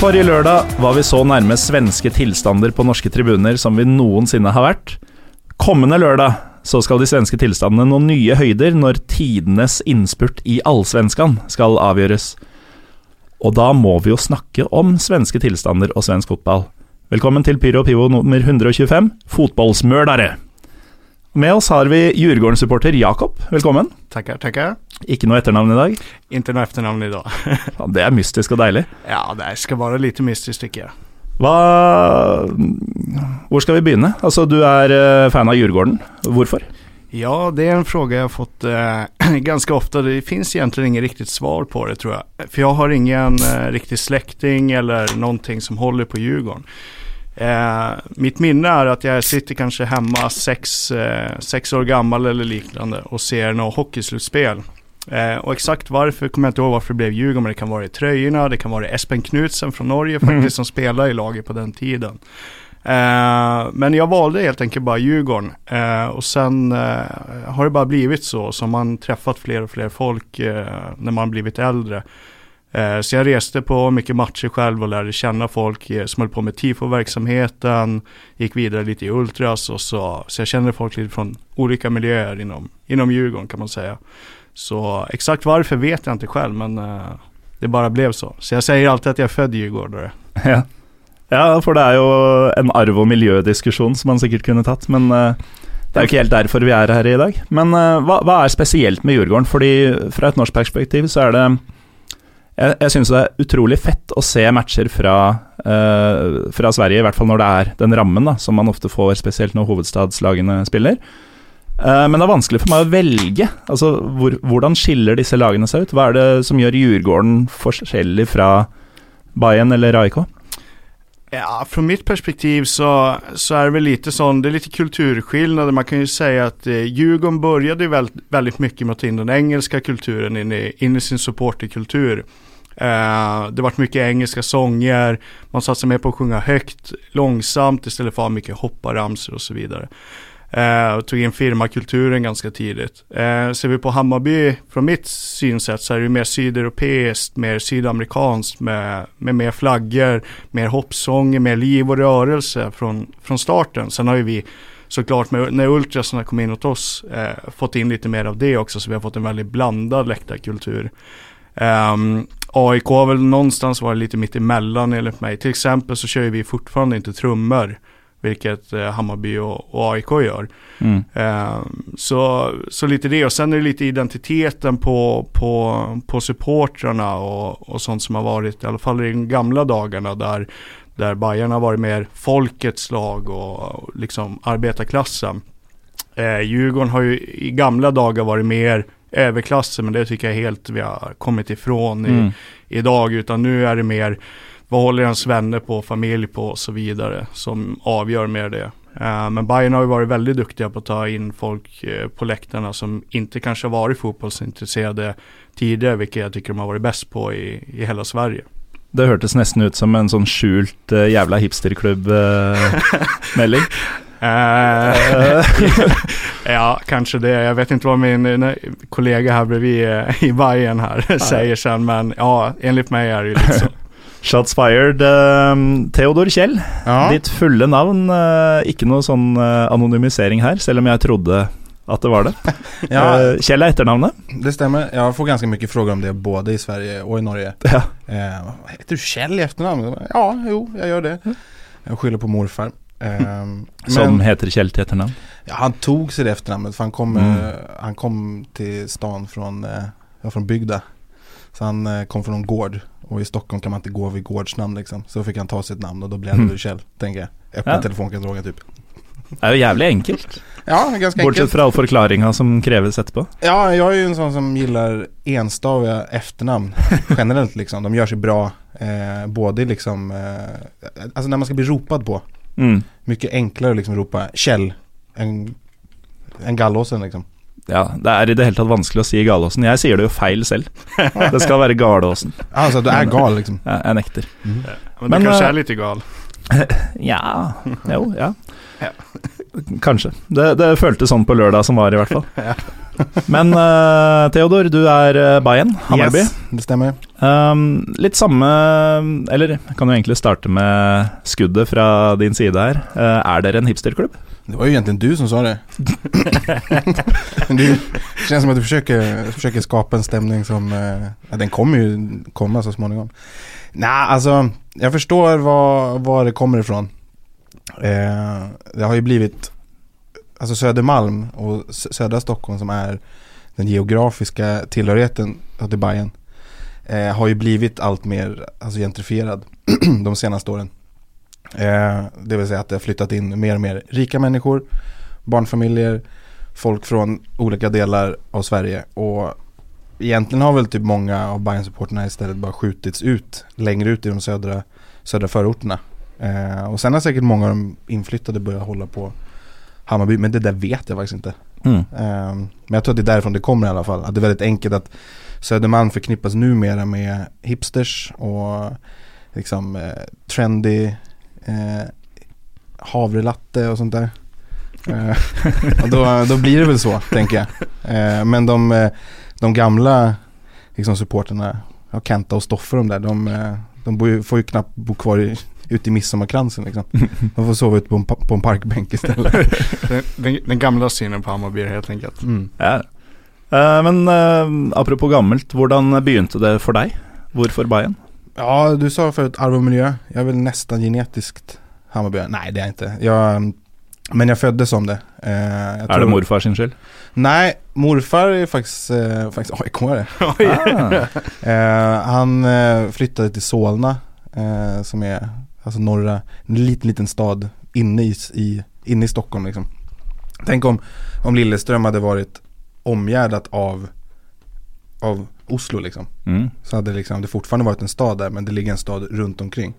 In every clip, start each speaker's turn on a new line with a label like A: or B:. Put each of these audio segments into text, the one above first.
A: Forrige lørdag var vi så nærme svenske tilstander på norske tribuner som vi noensinne har vært. Kommende lørdag så skal de svenske tilstandene nå nye høyder når tidenes innspurt i Allsvenskan skal avgjøres. Og da må vi jo snakke om svenske tilstander og svensk fotball. Velkommen til Pyro Pivo nummer 125, fotballsmølere. Med oss har vi Djurgården-supporter Jakob. Velkommen.
B: Tackar, tackar.
A: Ikke noe etternavn i dag.
B: Inte något efternamn idag.
A: Ja, det er mystisk og deilig.
B: ja, det ska vara lite mystiskt tycker jag.
A: Hva Hvor skal vi begynne? Altså, du er eh, fan av Djurgården. Hvorfor?
B: Ja, det är en fråga jag har fått eh, ganska ofta. Det finns egentligen inget riktigt svar på det tror jag. För jag har ingen eh, riktig släkting eller någonting som håller på Djurgården. Eh, mitt minne är att jag sitter kanske hemma sex, eh, sex år gammal eller liknande och ser något hockeyslutspel. Eh, och exakt varför kommer jag inte ihåg varför det blev Djurgården, men det kan vara i tröjorna, det kan vara Espen Knutsen från Norge faktiskt
A: Mm.
B: som spelade i laget på den tiden. Eh, men jag valde helt enkelt bara Djurgården eh, och sen eh, har det bara blivit så, som man träffat fler och fler folk eh, när man blivit äldre. Eh, Så jag reste på mycket matcher själv och lärde känna folk eh, som höll på med tifo-verksamheten, gick vidare lite i ultras och så, så jag kände folk lite från olika miljöer inom, inom Djurgården kan man säga. Så exakt varför vet jag inte själv men eh, det bara blev så. Så jag säger alltid att jag är född djurgårdare.
A: Ja. ja, för det är ju en arv- och miljödiskussion som man säkert kunde tagit, men eh, det är ju inte helt därför vi är här idag. Men eh, vad, vad är speciellt med Djurgården? För från ett norskt perspektiv så är det Jeg, jeg syns det er utrolig fett å se matcher fra, uh, fra Sverige, i hvert fall når det er den rammen da, som man ofte får, spesielt når hovedstadslagene spiller. Uh, men det er vanskelig for meg å velge. Altså, hvor, Hvordan skiller disse lagene seg ut? Hva er det som gjør Djurgården forskjellig fra Bayern eller AIK?
B: Ja, från mitt perspektiv så, så är det väl lite sån, det är lite kulturskillnader. Man kan ju säga att eh, Djurgården började väldigt, väldigt mycket med att ta in den engelska kulturen in i, in i sin supporterkultur. Eh, det vart mycket engelska sånger, man satsade mer på att sjunga högt, långsamt istället för att ha mycket hopparamsor och så vidare. Eh, tog in firmakulturen ganska tidigt. Eh, ser vi på Hammarby, från mitt synsätt så är det mer sydeuropeiskt, mer sydamerikanskt med, med mer flaggor, mer hoppsånger, mer liv och rörelse från, från starten. Sen har ju vi såklart med, när ultrasarna kom in åt oss eh, fått in lite mer av det också så vi har fått en väldigt blandad läktarkultur. Um, AIK har väl någonstans varit lite mitt emellan enligt mig. Till exempel så kör vi fortfarande inte trummor. Vilket eh, Hammarby och, och AIK gör.
A: Mm.
B: Ehm, så, så lite det och sen är det lite identiteten på, på, på supportrarna och, och sånt som har varit i alla fall i de gamla dagarna där, där Bayern har varit mer folkets lag och, och liksom arbetarklassen. Eh, Djurgården har ju i gamla dagar varit mer överklassen men det tycker jag helt vi har kommit ifrån i,
A: Mm.
B: idag utan nu är det mer vad håller ens vänner på, familj på och så vidare som avgör mer det. Eh, men Bayern har ju varit väldigt duktiga på att ta in folk eh, på läktarna som inte kanske har varit fotbollsintresserade tidigare, vilket jag tycker de har varit bäst på i, i hela Sverige.
A: Det hørtes nesten ut som en sånn skjult eh, jævla hipsterklubb-melding.
B: Eh, ja, kanske det. Jag vet inte vad min eh, kollega här bredvid eh, i Bayern här säger sen, men ja, enligt mig är det ju lite så.
A: Shots fired. eh, Theodor Kjell,
C: Ja,
A: ditt eh, ikke noe sånn eh, anonymisering her, selv om jeg trodde at det var det.
C: ja,
A: Kjell er etternavnet.
C: det stämmer. Jag får ganska mycket frågor om det både i Sverige och i Norge.
A: Ja.
C: Eh, heter du Kjell i efternamn? Ja, jo, jag gör det. Jag skyller på morfar. Eh,
A: Som
C: men
A: heter Kjell till efternamn.
C: ja, han tog sig det efternamnet för han kom,
A: Mm.
C: eh, han kom till stan från, eh, ja, från Bygda. Så han eh, kom från en gård och i Stockholm kan man inte gå vid gårdsnamn liksom. Så fick han ta sitt namn och då blev det
A: Mm.
C: Kjell, tänker jag. Öppna
A: Ja.
C: telefonkatalogen typ.
A: Det er jo jævlig enkelt.
C: Ja, ganska
A: Bortsett
C: enkelt.
A: fra all forklaringa som kreves etterpå.
C: Ja, jag är ju en sån som gillar enstaviga efternamn generellt liksom. De gör sig bra, eh, både liksom, eh, alltså när man ska bli ropad på.
A: Mm.
C: Mycket enklare att liksom ropa Kjell än, än Gallåsen liksom.
A: Ja, det er i det hele tatt vanskelig å si Galåsen. Jeg sier det jo feil selv. Det skal være Galåsen.
C: Alltså du är gal liksom.
A: Ja, jeg nekter.
B: Men,
A: Men,
B: du kanske
A: eh,
B: är lite gal.
A: Ja Jo, ja. Kanskje. Det, det føltes sånn på lørdag som var, i hvert fall. Men eh, Theodor, du er uh, Bayern, Hammarby.
C: Yes, det stämmer.
A: Um, litt samme Eller kan jo egentlig starte med skuddet fra din side her. Eh, er dere en hipsterklubb?
C: Det var ju egentligen du som sa det. Men det känns som att du försöker, försöker skapa en stämning som, eh, ja, den kommer ju komma så småningom. Nej, alltså jag förstår var, var det kommer ifrån. Eh, det har ju blivit, alltså Södermalm och södra Stockholm som är den geografiska tillhörigheten till Bayern eh, har ju blivit allt mer alltså, gentrifierad de senaste åren. Eh, det vill säga att det har flyttat in mer och mer rika människor, barnfamiljer, folk från olika delar av Sverige. Och egentligen har väl typ många av bayern supporterna istället bara skjutits ut längre ut i de södra, södra förorterna. Eh, och sen har säkert många av de inflyttade börjat hålla på Hammarby, men det där vet jag faktiskt inte.
A: Mm.
C: Eh, men jag tror att det är därifrån det kommer i alla fall. Att det är väldigt enkelt att Södermalm förknippas numera med hipsters och liksom eh, trendy eh, havrelatte och sånt där. Eh, och då, då blir det väl så, tänker jag. Eh, men de, eh, de gamla liksom, supporterna, ja, Kenta och Stoffer de där, de, eh, de ju, får ju knappt bo kvar i, ute i midsommarkransen liksom. De får sova ute på en, på en parkbänk istället.
B: Den, den, den gamla synen på Hammarby helt enkelt.
C: Mm.
A: Ja. Eh, men eh, apropos gammelt, hvordan begynte det for deg? Hvorfor Bayern?
C: Ja, du sa förut arv och miljö. Jag är väl nästan genetiskt Hammarbyare. Nej, det är jag inte. Jag, men jag föddes som det. Eh, jag tror-
A: det morfar sin skyld?
C: Nej, morfar är faktiskt, eh, faktiskt AIK-are.
A: Ah.
C: Eh, han eh, flyttade till Solna, som är alltså norra, en liten, liten stad inne i, i, inne i Stockholm liksom. Tänk om, om Lilleström hade varit omgärdat av, av Oslo liksom.
A: Mm.
C: Så hade liksom, det fortfarande varit en stad där, men det ligger en stad runt omkring.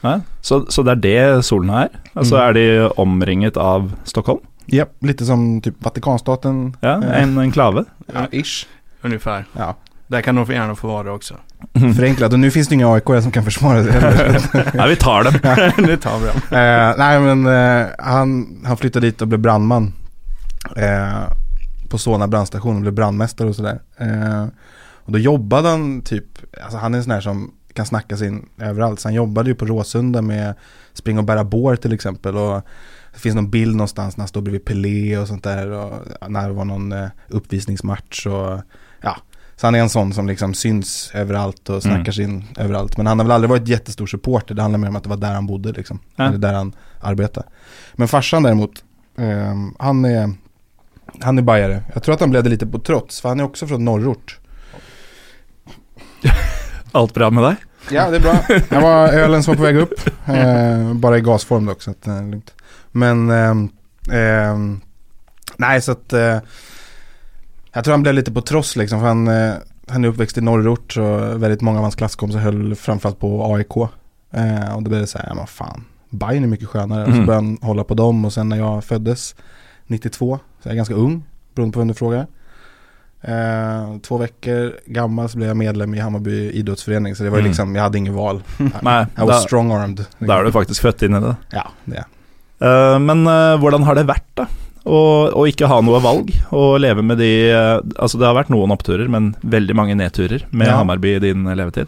A: Ja. Så, så det er det Solna er? Altså
C: Mm.
A: er de omringet av Stockholm?
C: Ja, lite som typ Vatikanstaten.
A: Ja, En enklave?
C: ja, ish.
B: Ungefär.
C: Ja,
B: Där kan de gärna få vara också.
C: Förenklat. Och nu finns det inga AIK som kan försvara det.
A: Ja, vi tar dem.
B: nu tar vi dem.
C: Eh, nej men eh, han, han flyttade dit och blev brandman. Eh, på Solna brandstation och blev brandmästare och sådär. Eh, och då jobbade han typ, alltså han är en sån här som kan snacka sig in överallt. Så han jobbade ju på Råsunda med springa och bära bår till exempel. Och det finns någon bild någonstans när han står bredvid Pelé och sånt där. Och när det var någon eh, uppvisningsmatch och. Så han är en sån som liksom syns överallt och snackar
A: Mm.
C: in överallt. Men han har väl aldrig varit jättestor supporter. Det handlar mer om att det var där han bodde liksom.
A: Ja.
C: Eller där han arbetade. Men farsan däremot, ehm, han är han är bajare. Jag tror att han blev det lite på trots, för han är också från norrort.
A: Allt bra med deg?
C: Ja, det är bra. Jag var ölen som var på väg upp. Eh, bara i gasform dock, så att det är lugnt. Men, ehm, nej så att eh, jag tror han blev lite på trots liksom. För han, eh, han är uppväxt i norrort och väldigt många av hans klasskompisar höll framförallt på AIK. Eh, och då blev det så här, ja men fan, Bayern är mycket skönare. Och så
A: Mm.
C: började han hålla på dem och sen när jag föddes 92, så jag är ganska ung, beroende på vem du frågar. Eh, två veckor gammal så blev jag medlem i Hammarby idrottsförening. Så det var ju
A: Mm.
C: liksom, jag hade ingen val.
A: Nei,
C: I was
A: da,
C: strong armed.
A: da er du faktisk født inn i det.
C: Ja, det er.
A: Eh, men eh, hvordan har det vært, da? Å, å ikke ha noe valg, og leve med de eh, Altså, det har vært noen oppturer, men veldig mange nedturer med
C: Ja.
A: Hammarby i din levetid.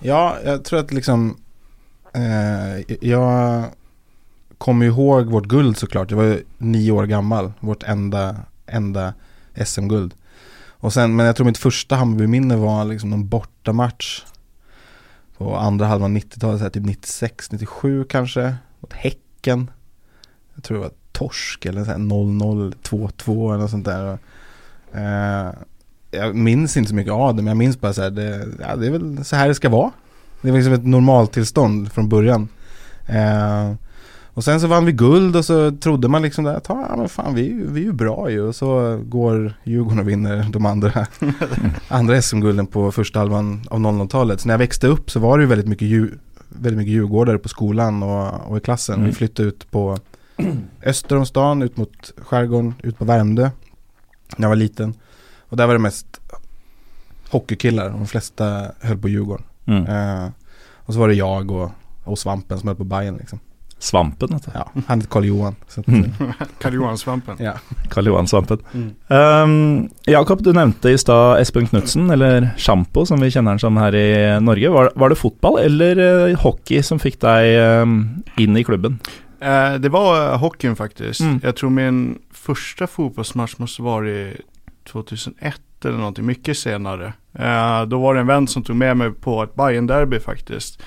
C: Ja, jag tror att liksom eh, Jag kommer ihåg vårt guld såklart. Jag var nio år gammal. Vårt enda, enda SM-guld. Och sen, men jag tror mitt första Hammarby-minne var liksom någon bortamatch. På andra halvan 90-talet, så här, typ 96, 97 kanske. Mot Häcken. Jag tror det var torsk eller så här 0-0, 2-2 eller något sånt där. Eh, jag minns inte så mycket av det, men jag minns bara så här, det, ja, det är väl så här det ska vara. Det var liksom ett normaltillstånd från början. Eh, och sen så vann vi guld och så trodde man liksom att ja men fan vi, vi är ju bra ju. Och så går Djurgården och vinner de andra, andra SM-gulden på första halvan av 00-talet. Så när jag växte upp så var det ju väldigt mycket, väldigt mycket djurgårdare på skolan och, och i klassen.
A: Mm.
C: Vi flyttade ut på öster om stan, ut mot skärgården, ut på Värmdö. När jag var liten. Och där var det mest hockeykillar. De flesta höll på Djurgården.
A: Mm.
C: Eh, och så var det jag och, och Svampen som höll på Bayern liksom.
A: Svampen, vet du.
C: Ja, han heter Karl Johan. Så att,
A: Mm.
B: Karl Johan-svampen.
C: ja.
A: Karl Johan Svampen.
B: Mm.
A: Um, Jakob, du nevnte i stad Espen Knutsen, eller Sjampo som vi kjenner han som her i Norge. Var, var det fotball eller eh, hockey som fikk deg um, inn i klubben?
B: Eh, det var eh, hockeyn faktiskt.
A: Mm.
B: Jag tror min första fotbollsmatch måste vara 2001 eller någonting, mycket senare. Eh, då var det en vän som tog med mig på ett bayern derby faktiskt.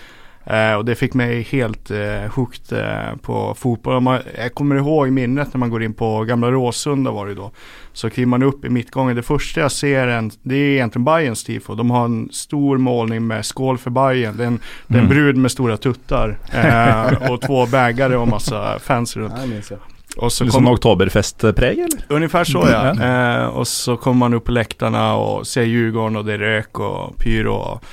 B: Eh, och det fick mig helt eh, hooked eh, på fotboll. Man, jag kommer ihåg minnet när man går in på gamla Råsunda var det då. Så kliver man upp i mittgången. Det första jag ser en, det är egentligen Bayerns tifo. De har en stor målning med skål för Bayern. Det är en, det är en
A: Mm.
B: brud med stora tuttar. Eh, och två bägare och massa fans runt.
C: Ja, det minns jag.
B: Och så
A: Litt
B: kom,
A: eller?
B: ungefär så ja.
A: Ja.
B: Eh, och så kommer man upp på läktarna och ser Djurgården och det är rök och pyro och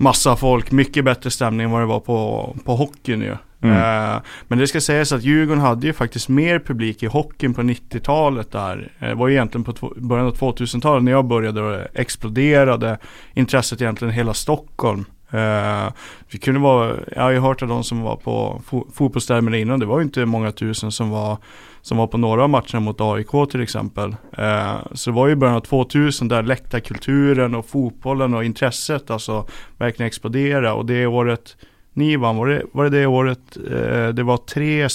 B: massa folk. Mycket bättre stämning än vad det var på, på hockeyn ju.
A: Mm.
B: Eh, men det ska sägas att Djurgården hade ju faktiskt mer publik i hockeyn på 90-talet där. Eh, Det var ju egentligen på början av 2000-talet när jag började och exploderade intresset egentligen i hela Stockholm. Eh, vi kunde vara, jag har ju hört av de som var på fo- fotbollstermer innan, det var ju inte många tusen som var, som var på några av matcherna mot AIK till exempel. Eh, så det var ju början av 2000 där läktarkulturen och fotbollen och intresset alltså verkligen exploderade och det året ni vann, var det var det, det året eh, det var tre,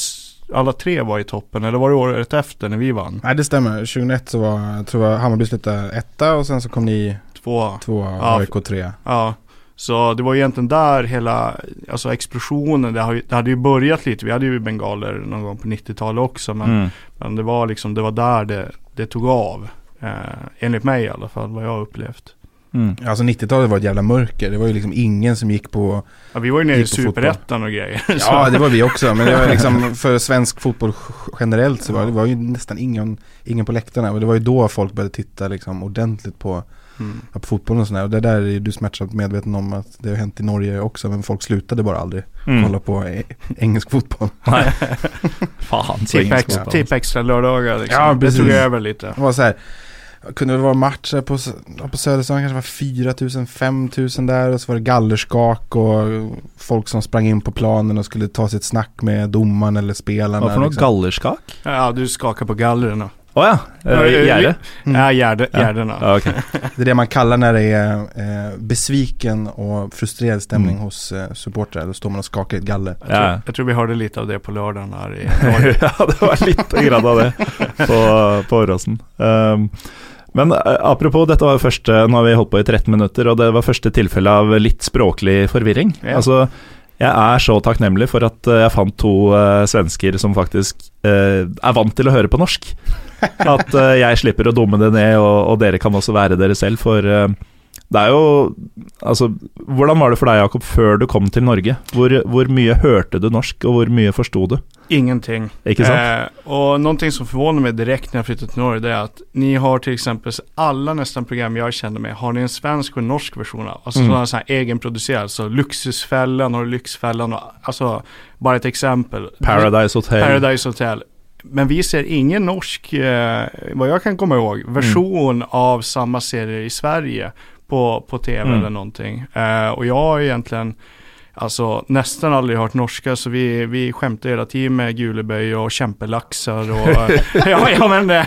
B: alla tre var i toppen eller var det året efter när vi vann?
C: Nej det stämmer. 2001 så var, jag tror jag Hammarby slutade etta och sen så kom ni
B: Två.
C: två,
B: Ja,
C: AIK tre.
B: Ja, så det var egentligen där hela, alltså explosionen, det, har, det hade ju börjat lite, vi hade ju bengaler någon gång på 90-talet också men,
A: Mm.
B: men det var liksom, det var där det, det tog av. Eh, enligt mig i alla fall, vad jag har upplevt.
A: Mm.
C: Alltså 90-talet var ett jävla mörker. Det var ju liksom ingen som gick på
B: Ja, vi var ju nere i superettan och grejer. så-
C: Ja, det var vi också. Men det var liksom för svensk fotboll generellt så var det var ju nästan ingen, ingen på läktarna. Och det var ju då folk började titta liksom ordentligt på,
B: Mm.
C: på fotbollen och sådär. Och det där är du smärtsamt medveten om att det har hänt i Norge också. Men folk slutade bara aldrig
A: Mm.
C: kolla på e- engelsk fotboll.
A: Nej. Fan, så engelsk
B: ex,
A: fotboll.
B: tipp extra lördagar liksom.
C: Ja,
B: det
C: precis.
B: tog över lite.
C: Det var så här, kunde det vara matcher på, på Söderstan kanske var 4 000, 5 000 där och så var det gallerskak och folk som sprang in på planen och skulle ta sitt snack med domaren eller spelarna.
A: Noe?
C: liksom.
A: Gallerskak?
B: Ja, du skakar på gallerna.
A: Å ja. Uh, Gjerde?
C: Mm.
B: Ja, gärde,
A: Ja.
B: gärdena.
A: Ja, ok.
C: Det är det man kallar när det är eh, besviken och frustrerad stämning
A: Mm.
C: hos eh, supportrar. Då står man och skakar ett galler.
B: Jag, tror,
A: Ja.
B: jag tror vi hörde lite av det på lördagen här i
A: ja, det var lite grann av det på, på Åråsen. Um, men eh, apropos, dette var jo første Nå har vi holdt på i 13 minutter, og det var første tilfelle av litt språklig forvirring.
B: Ja.
A: Altså, jeg er så takknemlig for at eh, jeg fant to eh, svensker som faktisk eh, er vant til å høre på norsk. At jeg slipper å dumme det ned, og, dere kan også være dere selv, for det er jo Altså, hvordan var det for deg, Jakob, før du kom til Norge? Hvor, hvor mye hørte du norsk, og hvor mye forsto du?
B: Ingenting.
A: Ikke sant?
B: Eh, och någonting som förvånar mig direkt när jag flyttade till Norge det är att ni har till exempel alla nästan program jag känner med har ni en svensk och en norsk version av. Alltså
A: Mm.
B: sådana så här egenproducerade. Så Luxusfällan och Lyxfällan och alltså bara ett exempel.
A: Paradise Hotel.
B: Paradise Hotel. Men vi ser ingen norsk, eh, vad jag kan komma ihåg, version av samma serie i Sverige på, på tv
A: Mm.
B: eller någonting. Eh, och jag har egentligen Alltså nästan aldrig hört norska så vi, vi skämtar hela tiden med guleböj och kämpelaxar och eh, ja, ja men eh,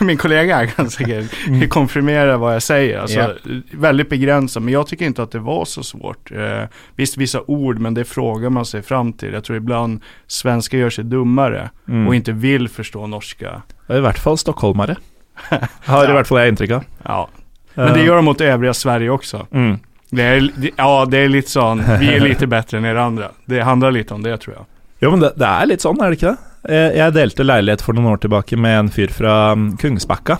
B: min kollega kan säkert
A: Mm.
B: konfirmera vad jag säger. Alltså
C: Ja.
B: väldigt begränsat men jag tycker inte att det var så svårt. Eh, visst vissa ord men det frågar man sig fram till. Jag tror ibland svenskar gör sig dummare
A: Mm.
B: och inte vill förstå norska.
A: I hvert fall stockholmare. Har i
B: Ja.
A: hvert fall jeg inntrykk av.
B: Ja. Men det gör de mot övriga Sverige också.
A: Mm.
B: Det är, det, ja det är lite sån, vi är lite bättre än er andra. Det handlar lite om det tror jag.
A: Jo, men det, det er litt sånn, er det ikke det? Jeg, jeg delte leilighet for noen år tilbake med en fyr fra mm, Kungsbakka.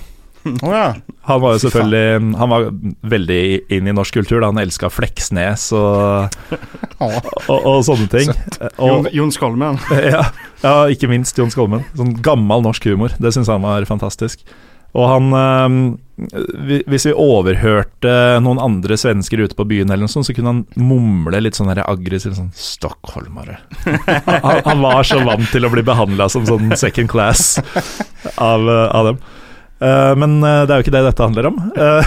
C: Å ja.
A: Han var jo selvfølgelig Han var veldig inn i norsk kultur. Da. Han elska Fleksnes og,
C: ja.
A: og, og sånne ting. Og,
B: Jon, Jon Skolmen.
A: ja, ja, ikke minst Jon Skolmen. Sånn gammel norsk humor. Det syns han var fantastisk. Og han eh, vi- Hvis vi overhørte noen andre svensker ute på byen, eller noe sånt, så kunne han mumle litt sånn aggressivt sånn 'Stockholmere'. han, han var så vant til å bli behandla som sånn second class av, av dem. Eh, men eh, det er jo ikke det dette handler om. Eh,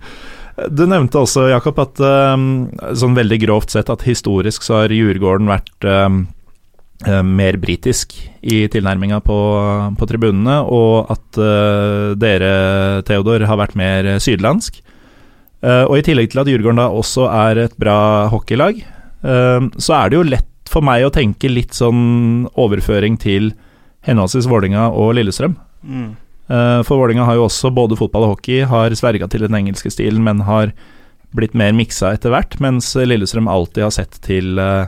A: du nevnte også, Jakob, at eh, sånn veldig grovt sett at historisk så har Djurgården vært ehm, mer britisk i tilnærminga på, på tribunene, og at eh, dere, Theodor, har vært mer sydlandsk. Eh, og i tillegg til at Djurgården da også er et bra hockeylag, eh, så er det jo lett for meg å tenke litt sånn overføring til henholdsvis Vålinga og Lillestrøm.
B: Mm.
A: Eh, For Vålinga har jo også både fotball og hockey har sverga til den engelske stilen, men har blitt mer miksa etter hvert, mens Lillestrøm alltid har sett til, eh,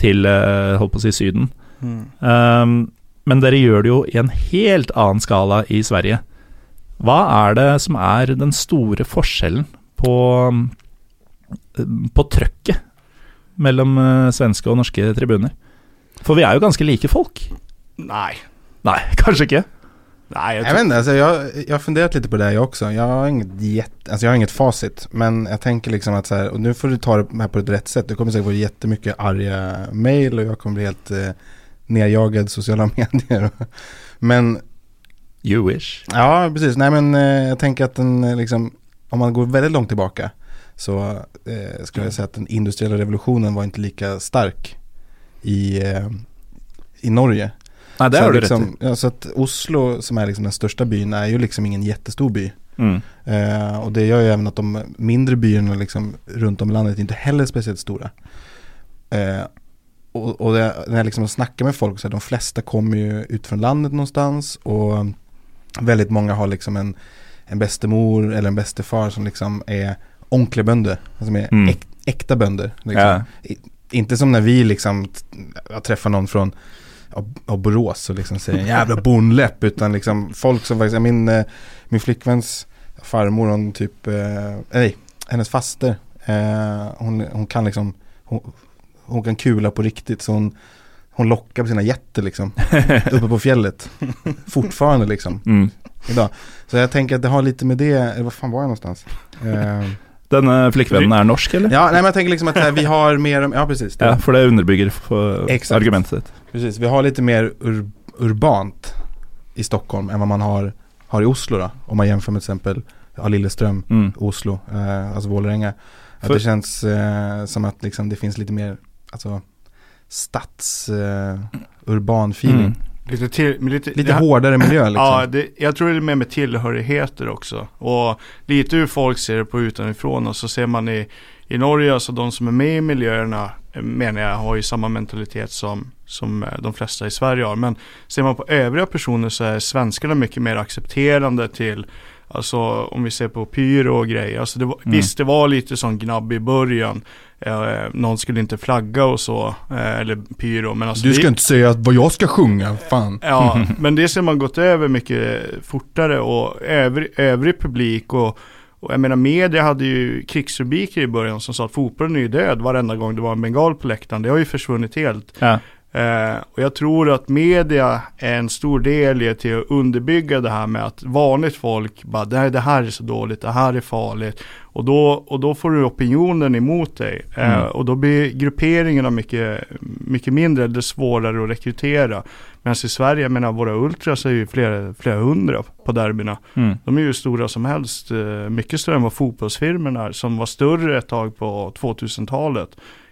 A: til eh, holdt på å si Syden.
B: Mm.
A: Um, men dere gjør det jo i en helt annen skala i Sverige. Hva er det som er den store forskjellen på, på trøkket mellom eh, svenske og norske tribuner? For vi er jo ganske like folk.
B: Nej.
A: Nei, kanskje ikke.
B: Nej, jag
C: Jag vet inte, alltså jag, jag har funderat lite på det jag också. Jag har inget jätte, alltså jag har inget facit. Men jag tänker liksom att så här, och nu får du ta det här på ett rätt sätt. Det kommer säkert vara jättemycket arga mail och jag kommer bli helt eh, nerjagad i sociala medier. men
A: You wish.
C: ja, precis. Nej men eh, jag tänker att den eh, liksom, om man går väldigt långt tillbaka så eh, skulle jag säga att den industriella revolutionen var inte lika stark i, eh, i Norge.
A: Nei, det
C: så
A: har du
C: liksom,
A: rett i.
C: ja, så att Oslo som är liksom den största byn är ju liksom ingen jättestor by.
A: Mm.
C: Eh, och det gör ju även att de mindre byarna liksom runt om i landet inte heller är speciellt stora. Eh, och och det, när jag liksom snackar med folk så är de flesta kommer ju ut från landet någonstans och väldigt många har liksom en, en bästemor eller en bästefar som liksom är onkliga bönder. Som är
A: Mm.
C: äk, äkta bönder. Liksom.
A: Ja.
C: I, inte som när vi liksom träffar någon från av, av Borås och liksom säger jävla bondläpp utan liksom folk som faktiskt, min, eh, min flickväns farmor hon typ, eh, nej, hennes faster, eh, hon, hon kan liksom, hon, hon kan kula på riktigt så hon, hon lockar på sina jätter liksom, uppe på fjället, fortfarande liksom,
A: Mm.
C: idag. Så jag tänker att det har lite med det, vad fan var jag någonstans? Eh,
A: Denne flikkvennen er norsk, eller?
C: ja, nej men jag tänker liksom att eh, vi har mer, ja precis. det-
A: Ja, for det underbygger argumentet.
C: Precis, vi har lite mer ur, urbant i Stockholm än vad man har, har i Oslo då. Om man jämför med till exempel ja, Lilleström,
A: Mm.
C: Oslo, eh, alltså Vålerenga. Att
A: För-
C: det känns eh, som att liksom det finns lite mer, alltså stads, eh, urban feeling.
A: Mm.
B: Lite, till, lite,
C: Lite
B: det-
C: hårdare miljö liksom.
B: Ja, det, jag tror det är mer med tillhörigheter också. Och lite hur folk ser det på utanifrån. Och så ser man i, i Norge, alltså de som är med i miljöerna menar jag har ju samma mentalitet som, som eh, de flesta i Sverige har. Men ser man på övriga personer så är svenskarna mycket mer accepterande till Alltså om vi ser på pyro och grejer. Alltså det var,
A: Mm.
B: Visst det var lite sån gnabb i början. Eh, någon skulle inte flagga och så. Eh, eller pyro. Men alltså
C: du ska
B: det-
C: inte säga vad jag ska sjunga, fan.
B: Ja, men det ser man gått över mycket fortare och övrig, övrig publik och, och jag menar media hade ju krigsrubriker i början som sa att fotbollen är ju död varenda gång det var en bengal på läktaren. Det har ju försvunnit helt.
A: Ja.
B: Eh, och jag tror att media är en stor del i till att underbygga det här med att vanligt folk bara det, det här är så dåligt, det här är farligt. Och då, och då får du opinionen emot dig. Eh,
A: Mm.
B: och då blir grupperingarna mycket, mycket mindre, är svårare att rekrytera. Medan i Sverige, jag menar våra ultras är ju flera, flera hundra på derbyna.
A: Mm.
B: De är ju stora som helst, eh, mycket större än vad fotbollsfirmorna är, som var större ett tag på 2000-talet.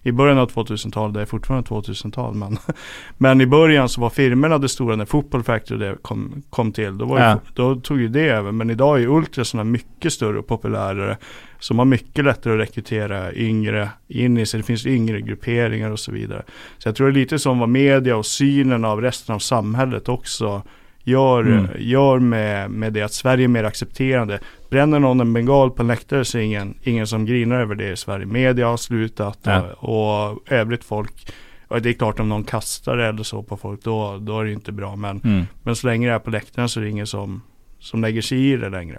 B: I början av 2000-talet, det är fortfarande 2000-tal, men, men i början så var firmorna det stora när Football Factory det kom, kom till. Då, var ju,
A: Ja.
B: då tog ju det över, men idag är ultrasarna mycket större och populärare. Som har mycket lättare att rekrytera yngre in i sig. Det finns yngre grupperingar och så vidare. Så jag tror det är lite som vad media och synen av resten av samhället också gör,
A: Mm.
B: gör med, med det att Sverige är mer accepterande. Bränner någon en bengal på en läktare så är ingen, ingen som grinar över det i Sverige. Media har slutat
A: Ja.
B: och, och övrigt folk och det är klart om någon kastar eller så på folk då, då är det inte bra. Men,
A: Mm.
B: men så länge det är på läktaren så är det ingen som, som lägger sig i det längre.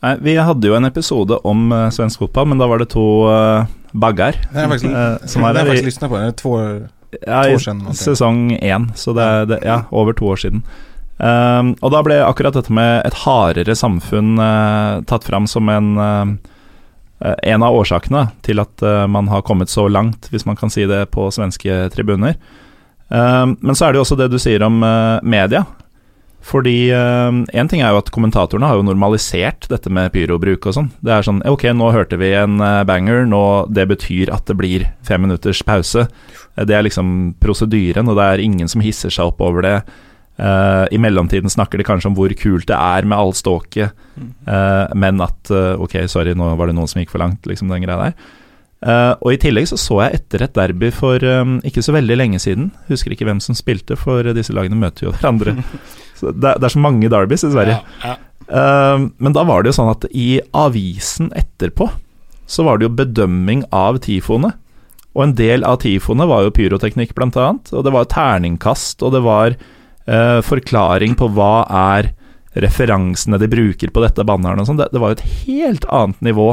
A: Nej, vi hadde jo en episode om eh, svensk fotball, men da var det to uh, baggar
C: Den har jag faktiskt,
A: eh, som
C: den har jag
A: der.
C: faktiskt
A: i-
C: lyssnat på. Den är två,
A: ja, i
C: år någonting.
A: Sesong én, så det det, ja, over to år siden. Um, og da ble akkurat dette med et hardere samfunn uh, tatt fram som en uh, en av årsakene til at man har kommet så langt, hvis man kan si det, på svenske tribuner. Um, men så er det jo også det du sier om media. Fordi én ting er jo at kommentatorene har jo normalisert dette med pyrobruk og sånn. Det er sånn Ok, nå hørte vi en banger, nå det betyr at det blir fem minutters pause. Det er liksom prosedyren, og det er ingen som hisser seg opp over det. Eh, I mellomtiden snakker de kanskje om hvor kult det er med all ståket, eh, men at eh, Ok, sorry, nå var det noen som gikk for langt, liksom den greia der. Og I tillegg så så jeg etter et derby for eh, ikke så veldig lenge siden. Husker ikke hvem som spilte, for disse lagene møter jo hverandre. Det, det er så mange derbys Sverige.
B: Ja,
A: Eh, men da var det jo sånn at i avisen etterpå så var det jo bedømming av tifoene. Og en del av tifoene var jo pyroteknikk, blant annet. Og det var terningkast, og det var forklaring på hva er referansene de bruker på dette banneren og sånn. Det, det var jo et helt annet nivå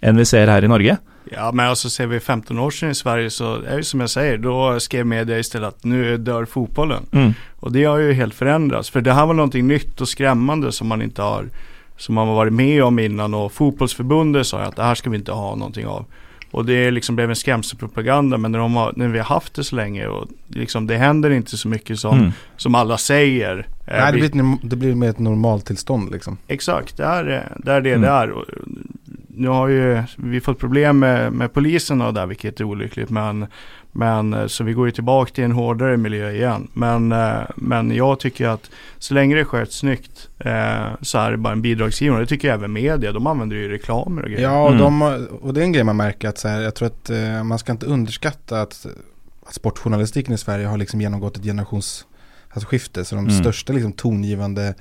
A: enn vi ser her i Norge.
B: Ja, men alltså ser vi 15 år sedan i Sverige så är det som jag säger, då skrev media istället att nu dör fotbollen.
A: Mm.
B: Och det har ju helt förändrats. För det här var någonting nytt och skrämmande som man inte har, som man har varit med om innan och fotbollsförbundet sa att det här ska vi inte ha någonting av. Och det liksom blev en skrämselpropaganda men när, de har, när vi har haft det så länge och liksom det händer inte så mycket som,
A: Mm.
B: som alla säger. Eh,
C: nej, det
B: vi-
C: blir, ett, det blir mer ett normaltillstånd liksom.
B: Exakt, det är det det är det,
A: Mm.
B: det är. Nu har ju vi fått problem med, med polisen och där vilket är olyckligt men, men eh, så vi går ju tillbaka till en hårdare miljö igen. Men, eh, men jag tycker att så länge det sköts snyggt eh, så är det bara en bidragsgivare. Det tycker jag även media, de använder ju reklamer och grejer.
C: Ja, och,
A: Mm.
C: de, och det är en grej man märker att så här, jag tror att eh, man ska inte underskatta att, att sportjournalistiken i Sverige har liksom genomgått ett generationsskifte. Så de
A: Mm.
C: största liksom tongivande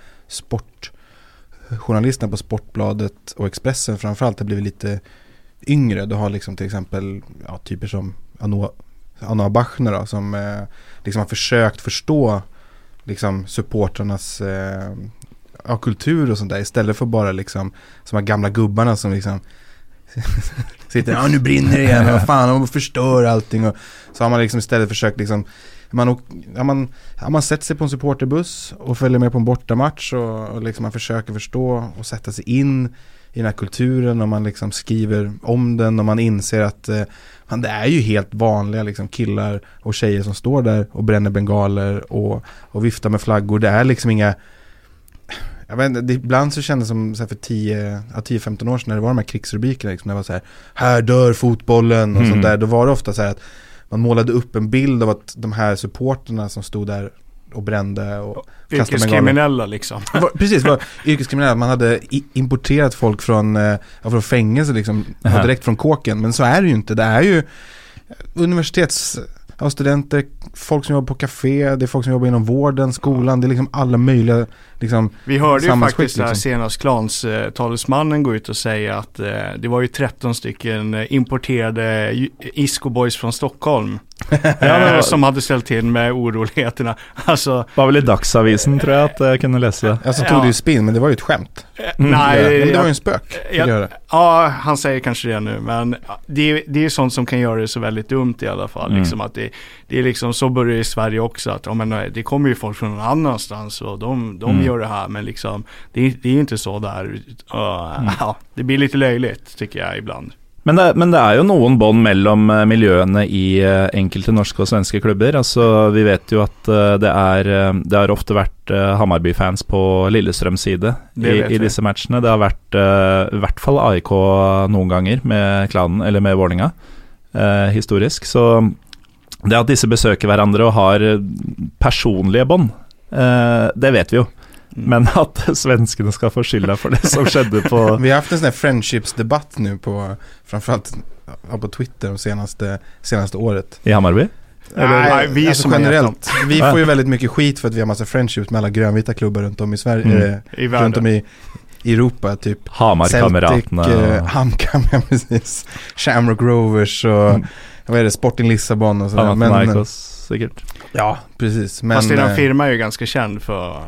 C: journalisterna på Sportbladet och Expressen framförallt har blivit lite yngre. Du har liksom till exempel ja, typer som Anoa, Anoa Bachner då, som eh, liksom har försökt förstå liksom supportrarnas eh, ja, kultur och sånt där istället för bara liksom som de här gamla gubbarna som liksom sitter, ja nu brinner det igen, och fan de förstör allting och så har man liksom istället försökt liksom man, åk- ja, man, ja, man sätter sig på en supporterbuss och följer med på en bortamatch och, och liksom man försöker förstå och sätta sig in i den här kulturen och man liksom skriver om den och man inser att eh, man, det är ju helt vanliga liksom killar och tjejer som står där och bränner bengaler och, och viftar med flaggor. Det är liksom inga jag vet inte, det, ibland så kändes det som så för 10, ja, 10-15 år sedan när det var de här krigsrubrikerna liksom, när det var så här Här dör fotbollen och
A: Mm.
C: sånt där. Då var det ofta så här att man målade upp en bild av att de här supporterna som stod där och brände och kastade.
B: Yrkeskriminella liksom.
C: Var, precis, var yrkeskriminella. Man hade importerat folk från, eh, ja, från fängelse liksom,
A: Aha.
C: direkt från kåken. Men så är det ju inte. Det är ju universitets ja, studenter, folk som jobbar på café, det är folk som jobbar inom vården, skolan, det är liksom alla möjliga liksom,
B: Vi hörde ju faktiskt
C: liksom.
B: senast Clans eh, talesmannen gå ut och säga att eh, det var ju 13 stycken eh, importerade ju- Isco Boys från Stockholm. eh, som hade ställt till med oroligheterna. Alltså,
A: Det var vel i Dagsavisen, tror jeg, at jeg kunne lese det.
C: Alltså tog
B: Ja.
C: det ju spinn, men det var ju ett skämt.
B: eh,
A: Mm,
B: nej.
C: Ja, men det
B: jag-
C: var ju en spök.
B: jag-
C: jag höra.
B: Ja, han säger kanske det nu, men det är, det är sånt som kan göra det så väldigt dumt i alla fall.
A: Mm.
B: Liksom att det, det är liksom, så börjar det i Sverige också, att ja, men, eh, det kommer ju folk från någon annanstans och de, de
A: Mm.
B: Gör det här, men liksom, det, är- det är ju inte så där. Uh, ja, det blir lite löjligt tycker jag ibland.
A: Men det, men det er jo noen bånd mellom eh, miljøene i eh, enkelte norske og svenske klubber. Altså, vi vet jo at eh, det eh, Det har ofte vært eh, Hammarby-fans på Lillestrøms side
B: Det
A: i, i
B: vi.
A: disse matchene. Det har eh, i hvert fall AIK noen ganger med klanen, eller med Vålinga, eh, historisk. Så det at disse besøker hverandre og har personlige bånd, eh, det vet vi jo.
B: Mm.
A: Men at svenskene skal få skylda for det som skjedde på
C: Vi har haft en sån här friendships-debatt nu på, framförallt på Twitter de senaste, senaste året.
A: i Hammarby.
B: Nej, nej, vi
C: alltså generellt. Vi får ju väldigt mycket skit för att vi har massa friendships med alla grönvita klubbar runt om i Sverige,
A: Mm.
C: eh,
B: I
C: runt om i, Europa, typ Celtic,
A: Hamar-kameratene.
C: eh, Hamkam, ja precis. Shamrock Rovers och
A: Mm.
C: vad är det, Sporting Lissabon och sådär. Men,
A: Panathinaikos, sikkert.
C: ja, precis. Men,
B: Fast eran
C: eh,
B: firma är ju ganska känd för att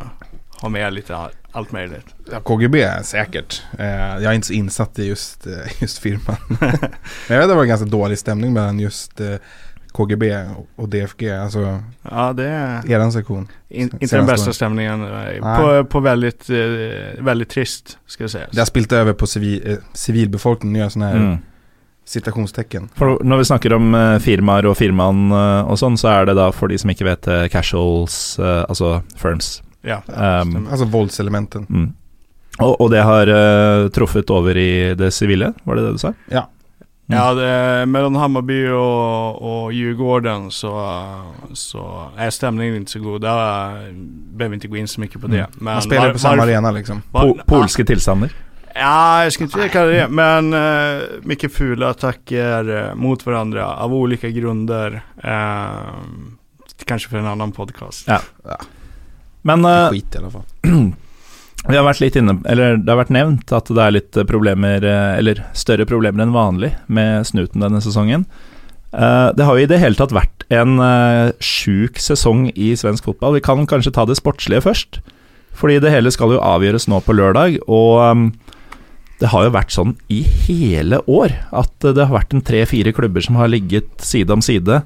B: ha med lite all, allt möjligt.
C: Ja, KGB säkert. Eh, jag är inte så insatt i just, eh, just firman. Men jag vet att det var ganska dålig stämning mellan just eh, KGB och- och DFG. Alltså
B: Ja, det är
C: eran sektion.
B: in, inte den bästa
C: åren.
B: stämningen. eh. På, på väldigt, eh, väldigt trist, ska jag säga.
C: Det har spilt över på civil, eh, civilbefolkningen och gör sådana här
A: Mm.
C: citationstecken.
A: For når vi snakker om eh, firmaer og firmaen eh, og sånn, så er det da for de som ikke vet eh, casuals, eh, altså firms.
B: Ja,
A: Um.
C: Alltså våldselementen.
A: Mm. Og, og det har eh, truffet over i det sivile, var det det du sa?
C: Ja.
B: Ja, det, mellan Hammarby och, och Djurgården så, så är stämningen inte så god. Där behöver vi inte gå in så mycket på det.
A: Mm.
B: Men
C: Man spelar
B: var-
C: på samma
B: varför-
C: arena liksom.
B: var-
A: Po polske tilstander.
B: Ja, jag ska inte kalla det men eh, mycket fula attacker eh, mot varandra av olika grunder. Eh, kanske för en annan podcast.
A: Ja. Men eh,
C: Skit i alla fall.
A: vi har vært litt inne Eller det har vært nevnt at det litt eh, problemer, eh, eller større problemer enn vanlig, med snuten denne sesongen. Eh, Det har jo i det hele tatt vært en eh, sjuk sesong i svensk fotball. Vi kan kanskje ta det sportslige først. Fordi det hele skal jo avgjøres nå på lørdag, og um, det har jo vært sånn i hele år at eh, det har vært en tre-fire klubber som har ligget side om side.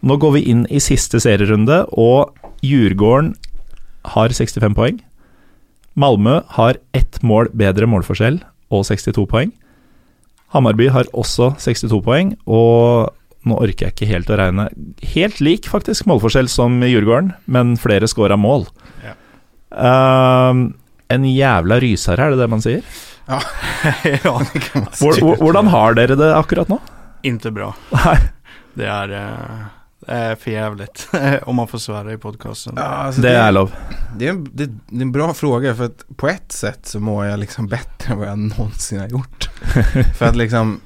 A: Nå går vi inn i siste serierunde, og Djurgården har 65 poeng. Malmö har ett mål bedre målforskjell og 62 poeng. Hammarby har også 62 poeng, og nå orker jeg ikke helt å regne Helt lik, faktisk, målforskjell som Djurgården, men flere scora mål.
B: Ja.
A: Ehm, en jævla rysere, er det det man sier?
B: ja,
C: Det kan man
A: hvor- hvordan har dere det akkurat nå?
B: inte bra.
A: Nei.
B: Det är, eh, det är för jävligt om man får svära i podcasten.
C: Ja, alltså
A: Det er lov.
C: Det är, en, det, det är en bra fråga för att på ett sätt så mår jag liksom bättre än vad jag någonsin har gjort. för att liksom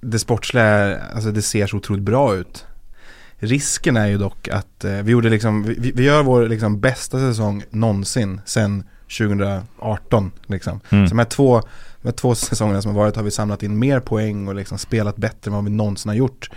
C: det sportsliga, är, alltså det ser så otroligt bra ut. Risken är ju dock att eh, vi gjorde liksom, vi, vi gör vår liksom bästa säsong någonsin sen 2018 liksom.
A: Mm.
C: Så de här två, de här två säsongerna som har varit har vi samlat in mer poäng och liksom spelat bättre än vad vi någonsin har gjort.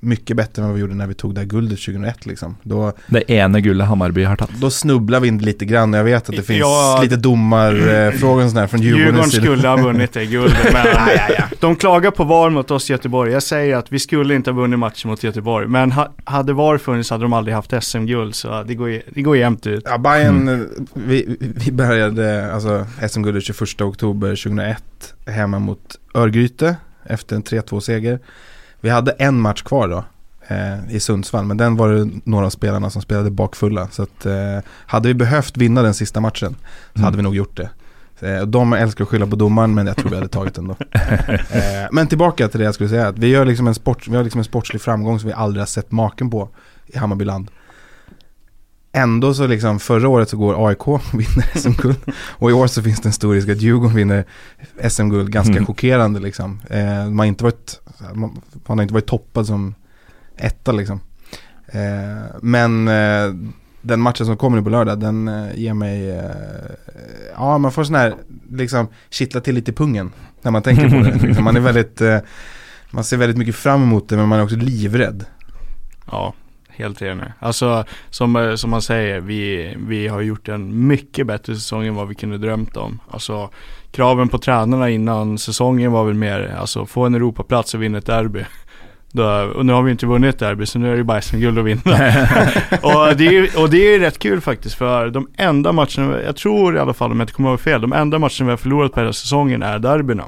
C: Mycket bättre än vad vi gjorde när vi tog det här guldet 2001 liksom. Då,
A: Det ene gullet Hammarby har tatt.
C: då snubblar vi in lite grann. Jag vet att det finns
B: Ja.
C: lite domarfrågor och sådär från
B: Djurgården
C: Djurgårdens sida.
B: skulle ha vunnit det guldet, men de klagar på VAR mot oss i Göteborg. Jag säger att vi skulle inte ha vunnit matchen mot Göteborg, men ha, hade VAR funnits hade de aldrig haft SM-guld, så det går, det går jämnt ut.
C: Ja, Bayern, vi, vi började alltså SM-guldet 21 oktober 2001 hemma mot Örgryte efter en 3-2-seger. Vi hade en match kvar då eh, i Sundsvall, men den var det några av spelarna som spelade bakfulla. Så att, eh, hade vi behövt vinna den sista matchen så hade vi nog gjort det. Eh, de älskar att skylla på domaren, men jag tror vi hade tagit den då. eh, men tillbaka till det jag skulle säga, att vi, gör liksom en sport, vi har liksom en sportslig framgång som vi aldrig har sett maken på i Hammarbyland. Ändå så liksom förra året så går AIK och vinner SM-guld och i år så finns det en stor risk att Djurgården vinner SM-guld ganska
A: Mm.
C: chockerande liksom. Eh, man, har inte varit, man, man har inte varit toppad som etta liksom. Eh, men eh, den matchen som kommer nu på lördag den eh, ger mig, eh, ja man får sån här, liksom kittla till lite i pungen när man tänker på det. Liksom. Man är väldigt, eh, man ser väldigt mycket fram emot det men man är också livrädd.
B: Ja, helt enig. Alltså, som, eh, som man säger, vi, vi har gjort en mycket bättre säsong än vad vi kunde drömt om. Alltså, kraven på tränarna innan säsongen var väl mer, alltså få en Europaplats och vinna ett derby. Då, och nu har vi inte vunnit ett derby så nu är det bara SM-guld att vinna. och, det är, och det är rätt kul faktiskt för de enda matcherna, jag tror i alla fall om jag inte kommer ihåg fel, de enda matcherna vi har förlorat på hela säsongen är derbyna.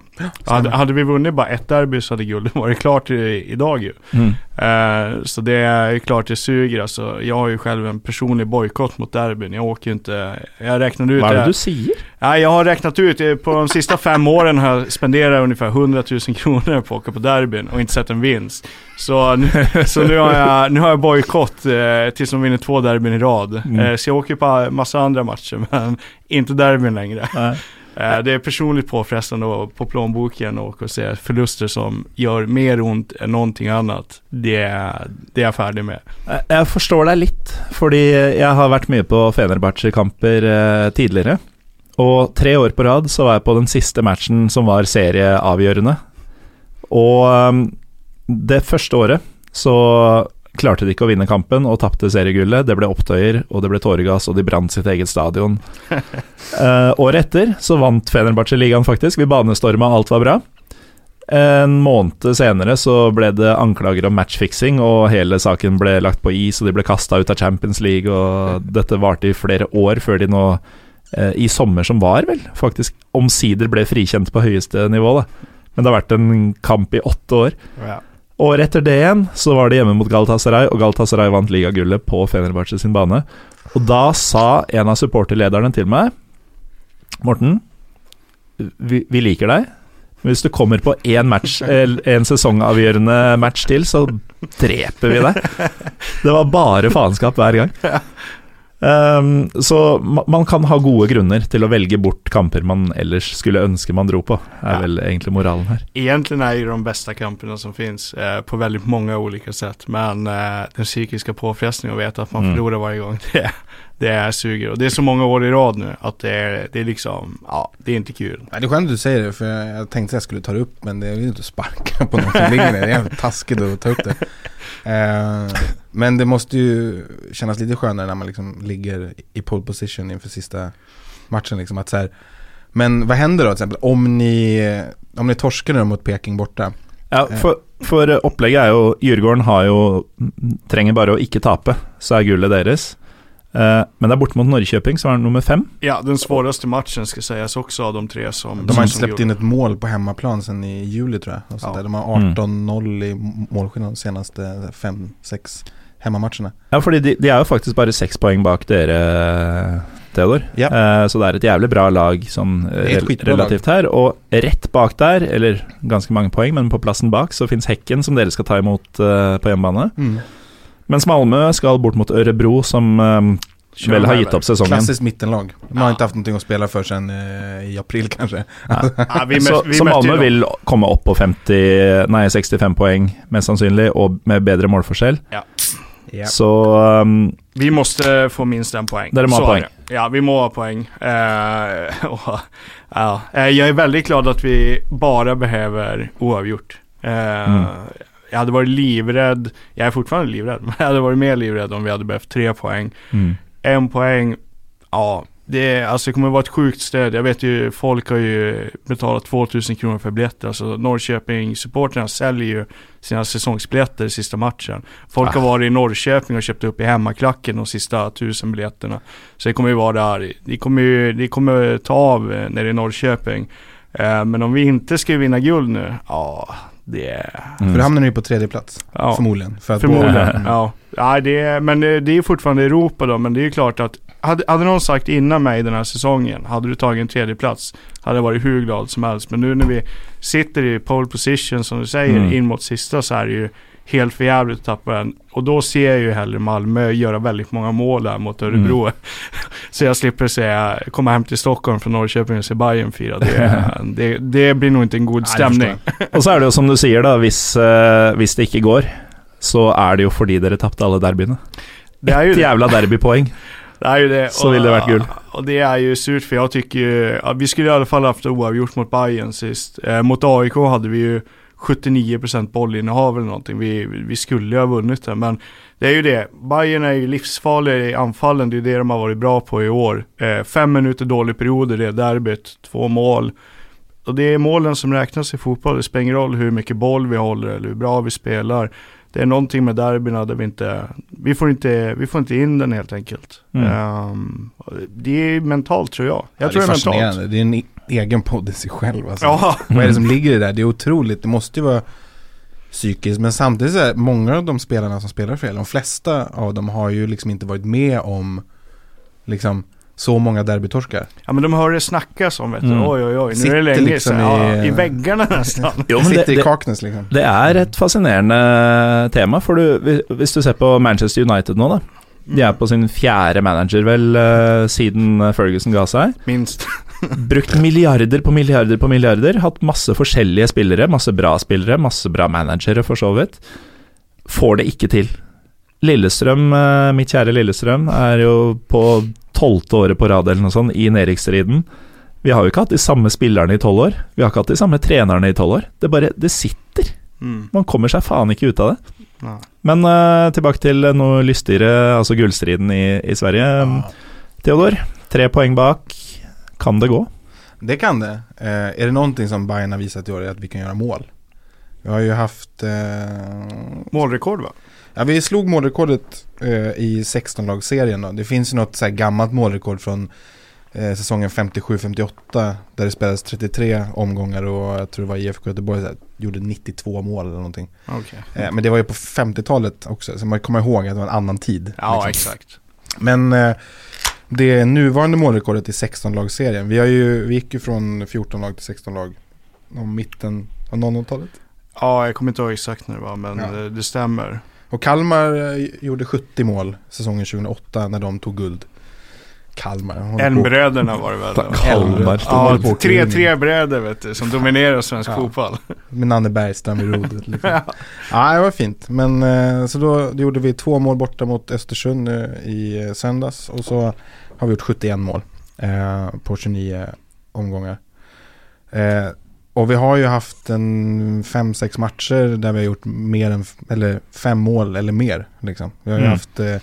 B: hade, hade vi vunnit bara ett derby så hade guldet varit klart i, idag ju.
A: Mm.
B: Eh, så det är klart det suger alltså. Jag har ju själv en personlig bojkott mot derbyn. Jag åker ju inte, jag räknade ut
A: er
B: det.
A: du sier?
B: Ja, jag har räknat ut, eh, på de sista fem åren har jag spenderat ungefär 100 000 kronor på att åka på derbyn och inte sett en vinst. Så nu, så nu har jag, nu har jag bojkott eh, tills de vinner två derbyn i rad.
A: Mm.
B: Eh, så jag åker på massa andra matcher men inte derbyn längre.
A: Nei.
B: Eh, det är personligt påfrestande på plånboken och att se förluster som gör mer ont än någonting annat. Det, är- det är jag färdig med.
A: Eh, jag förstår dig lite, för jag har varit mycket på Fenerbahce-kamper eh, tidigare. Och tre år på rad så var jag på den sista matchen som var serieavgörande. Och ehm, det första året så klarte de ikke å vinne kampen og tapte seriegullet. Det ble opptøyer, og det ble tåregass, og de brant sitt eget stadion. Eh, året etter så vant Fenerbahçe ligaen, faktisk. Vi banestorma, alt var bra. En måned senere så ble det anklager om matchfixing, og hele saken ble lagt på is, og de ble kasta ut av Champions League, og dette varte i flere år før de nå, eh, i sommer som var, vel, faktisk omsider ble frikjent på høyeste nivå, da. Men det har vært en kamp i åtte år.
B: Ja.
A: Året etter det igjen så var det hjemme mot Galatasaray, og Galatasaray vant ligagullet på Fenerbahçe sin bane. Og da sa en av supporterlederne til meg Morten, vi, vi liker deg. Men hvis du kommer på én match, en sesongavgjørende match til, så dreper vi deg. Det var bare faenskap hver gang. Um, så ma- man kan ha gode grunner til å velge bort kamper man ellers skulle ønske man dro på, er
B: Ja.
A: vel egentlig moralen her.
B: Egentligen är ju de bästa kamperna som finns eh, på väldigt många olika sätt. Men eh, den psykiska påfrestningen att veta att man
A: Mm.
B: förlorar varje gång, det, det är suger. Och det är så många år i rad nu att det är, det är liksom, ja, det är inte kul.
C: Ja, det är skönt att du säger det för jag, jag tänkte att jag skulle ta det upp men det är ju inte att sparka på någon som ligger ner. Det är jävligt taskigt att ta upp det. Eh, men det måste ju kännas lite skönare när man liksom ligger i pole position inför sista matchen liksom. Att så här, men vad händer då till exempel om ni, om ni torskar nu mot Peking borta?
A: Ja, for, for eh, opplegget er jo Djurgården har jo trenger bare å ikke tape, så er gullet deres. Eh, men det er borte mot Norrköping, som er nummer fem.
B: Ja, den svåraste matchen ska sägas också av de tre som
C: De har inte släppt in ett mål på hemmaplan sedan i juli tror jag.
B: Ja.
C: där. De har 18-0 i målskillnad de senaste 5-6 hemmamatcherna.
A: Ja, fordi de, de er jo faktisk bare seks poeng bak dere, Theodor.
C: Ja.
A: Eh, så det er et jævlig bra lag sånn eh, rel- relativt her. Og rett bak der, eller ganske mange poeng, men på plassen bak, så fins Hekken, som dere skal ta imot eh, på hjemmebane.
C: Mm.
A: Mens Malmö skal bort mot Örebro, som eh, vel har
B: här
A: opp sesongen.
C: Klassiskt mittenlag. De har
B: Ja.
C: inte haft någonting att spela för sedan eh, i april kanske.
B: Ja, vi
A: så,
B: vi
A: Malmö
B: dem.
A: vil komme opp på 50, nei, 65 poeng, mest sannsynlig, og med bedre målforskjell. Så um,
B: Vi måste få minst en poäng.
A: Där de har
B: Så
A: poäng.
B: Ja, vi må ha poäng. Eh, och, ja. Eh, Jag är väldigt glad att vi bara behöver oavgjort. Eh,
A: Mm.
B: Jag hade varit livrädd, jag är fortfarande livrädd, men jag hade varit mer livrädd om vi hade behövt tre poäng.
A: mm.
B: En poäng, ja, det, alltså det kommer vara ett sjukt stöd. Jag vet ju, folk har ju betalat 2000 kronor för biljetter. Alltså Norrköping-supporterna säljer ju sina säsongsbiljetter i sista matchen. Folk har
A: Ah.
B: varit i Norrköping och köpt upp i hemmaklacken de sista tusen biljetterna. Så det kommer ju vara där. Det kommer ju det kommer ta av eh, nere i Norrköping. Eh, men om vi inte ska vinna guld nu, ja, det är...
A: Mm.
C: För då hamnar ni på tredje plats
B: Ja.
C: förmodligen. För att
B: Förmodligen,
C: Mm.
B: ja. ja det är, men det, det är ju fortfarande Europa då, men det är ju klart att hade, hade någon sagt innan mig den här säsongen, hade du tagit en tredje plats hade jag varit hur glad som helst. Men nu när vi sitter i pole position som du säger,
A: Mm.
B: in mot sista så är det ju helt för jävligt att tappa en. Och då ser jag ju hellre Malmö göra väldigt många mål där mot Örebro.
A: Mm.
B: så jag slipper säga, komma hem till Stockholm från Norrköping och se Bayern fira. Det, det, det blir nog inte en god
C: Nej,
B: stämning.
A: Og så er det jo som du sier, da, hvis, eh, hvis det ikke går, så er det jo fordi dere tapte alle derbyene.
B: Det är ju
A: Et
B: det.
A: jævla derbypoeng.
B: Det är ju det.
A: Så vill det varit guld.
B: Och det är ju surt för jag tycker ju, vi skulle i alla fall haft oavgjort mot Bayern sist. Eh, mot AIK hade vi ju 79% bollinnehav eller någonting. Vi, vi skulle ju ha vunnit det. Men det är ju det. Bayern är ju livsfarliga i anfallen. Det är det de har varit bra på i år. Eh, fem minuter dålig period i det derbyt. Två mål. Och det är målen som räknas i fotboll. Det spelar ingen roll hur mycket boll vi håller eller hur bra vi spelar. Det är någonting med derbyna där vi inte, vi får inte, vi får inte in den helt enkelt.
A: Mm.
B: Ehm, det är mentalt tror jag. Jag
C: Ja,
B: tror det är, mentalt.
C: fascinerande. Det är en e- egen podd i sig själv alltså.
B: Ja,
C: Vad är det som ligger i det där? Det är otroligt. Det måste ju vara psykiskt. Men samtidigt så är många av de spelarna som spelar för er, de flesta av dem har ju liksom inte varit med om liksom så många derbytorskar.
B: ja men de hör det snackas om vet du.
A: Mm.
B: Oj oj oj, nu är
C: Sitter
B: det länge
C: liksom
B: sedan. Ja,
C: i-
B: I väggarna nästan.
A: Jo,
C: Det
A: men det,
C: sitter i
A: det,
C: Kaknäs liksom.
A: det er et fascinerende tema, for du, hvis du ser på Manchester United nå, da. De er på sin fjerde manager, vel, eh, siden Ferguson ga seg.
B: Minst.
A: Brukt milliarder på milliarder på milliarder. Hatt masse forskjellige spillere, masse bra spillere, masse bra managere, for så vidt. Får det ikke til. Lillestrøm, eh, mitt kjære Lillestrøm, er jo på tolvte året på rad eller noe sånt i nedrykksstriden. Vi har jo ikke hatt de samme spillerne i tolv år. Vi har ikke hatt de samme trenerne i tolv år. Det bare Det sitter.
B: Mm.
A: Man kommer seg faen ikke ut av det.
B: Ja.
A: Men eh, tilbake til noe lystigere, altså gullstriden i, i Sverige. Theodor, tre poeng bak. Kan det gå?
C: Det kan det. Eh, är det någonting som Bayern har visat i år är att vi kan göra mål. Vi har ju haft... Eh,
B: Målrekord va?
C: Ja, vi slog målrekordet eh, i 16-lagsserien då. Det finns ju något så gammalt målrekord från eh, säsongen 57-58 där det spelades 33 omgångar och jag tror det var IFK Göteborg här, gjorde 92 mål eller någonting.
B: Okej.
C: Eh, men det var ju på 50-talet också, så man kommer ihåg att det var en annan tid.
B: Ja,
C: liksom.
B: exakt.
C: Men eh, det nuvarande målrekordet i 16-lagsserien, vi, har ju, vi gick ju från 14 lag till 16 lag om mitten av 00-talet.
B: Ja, jag kommer inte ihåg exakt det var, men
C: Ja.
B: det stämmer.
C: Och Kalmar eh, gjorde 70 mål säsongen 2008 när de tog guld. Kalmar.
B: Elmbröderna var det väl?
A: Ta- Kalmar.
B: Ja, tre, tre bröder vet du, som dominerar svensk
C: Ja.
B: fotboll.
C: Med Nanne Bergström i rodret. Liksom. ja, det var fint. Men eh, så då, då gjorde vi två mål borta mot Östersund nu i eh, söndags. Och så har vi gjort 71 mål eh, på 29 omgångar. Eh, och vi har ju haft en 5-6 matcher där vi har gjort mer än, eller fem mål eller mer. Liksom. Vi har ju
A: Mm.
C: haft eh,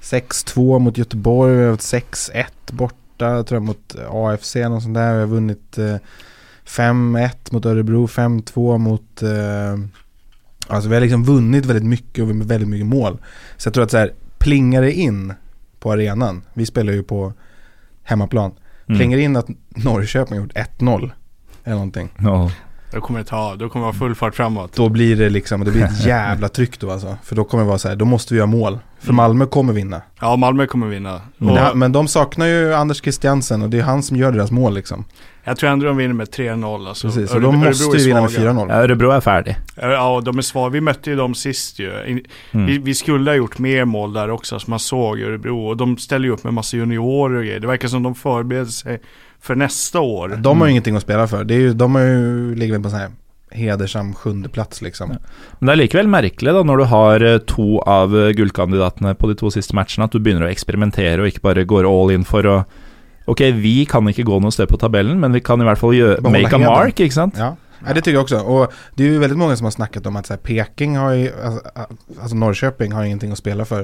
C: 6-2 mot Göteborg, vi har haft 6-1 borta tror jag mot AFC och sånt där. Vi har vunnit eh, 5-1 mot Örebro, 5-2 mot... Eh, alltså vi har liksom vunnit väldigt mycket och med väldigt mycket mål. Så jag tror att så här, plingar det in på arenan, vi spelar ju på hemmaplan,
A: Mm.
C: plingar in att Norrköping har gjort 1-0 eller någonting.
A: Ja.
B: Då kommer det ta, då kommer det vara full fart framåt.
C: Då blir det liksom, det blir ett jävla tryck då alltså. För då kommer det vara så här, då måste vi göra mål. För
B: Mm.
C: Malmö kommer vinna.
B: Ja, Malmö kommer vinna.
C: Men, det, men de saknar ju Anders Christiansen och det är han som gör deras mål liksom.
B: jag tror ändå de vinner med 3-0. Alltså,
C: Precis, så de måste
B: Örebro
C: ju vinna med
B: svaga.
C: 4-0.
A: Ja, Örebro är färdig.
B: Ja, de är svaga. Vi mötte ju dem sist ju.
A: Mm.
B: Vi, vi skulle ha gjort mer mål där också, som man såg i Örebro. Och de ställer ju upp med massa juniorer och grejer. Det verkar som de förbereder sig för nästa år.
C: De har ju ingenting att spela för. Det är ju, de har ju, ligger väl på sån här hedersam sjunde plats liksom.
A: Men det er likevel merkelig, da, når du har eh, to av eh, gullkandidatene på de to siste matchene, at du begynner å eksperimentere og ikke bare går all in for å Ok, vi kan ikke gå sted på tabellen, men vi kan i hvert fall
C: Beholde
A: make a
C: heden.
A: mark, ikke sant?
C: Ja. ja, det tycker jag också. Och det är ju väldigt många som har snackat om att så här, Peking har ju, alltså, alltså Norrköping har ingenting att spela för.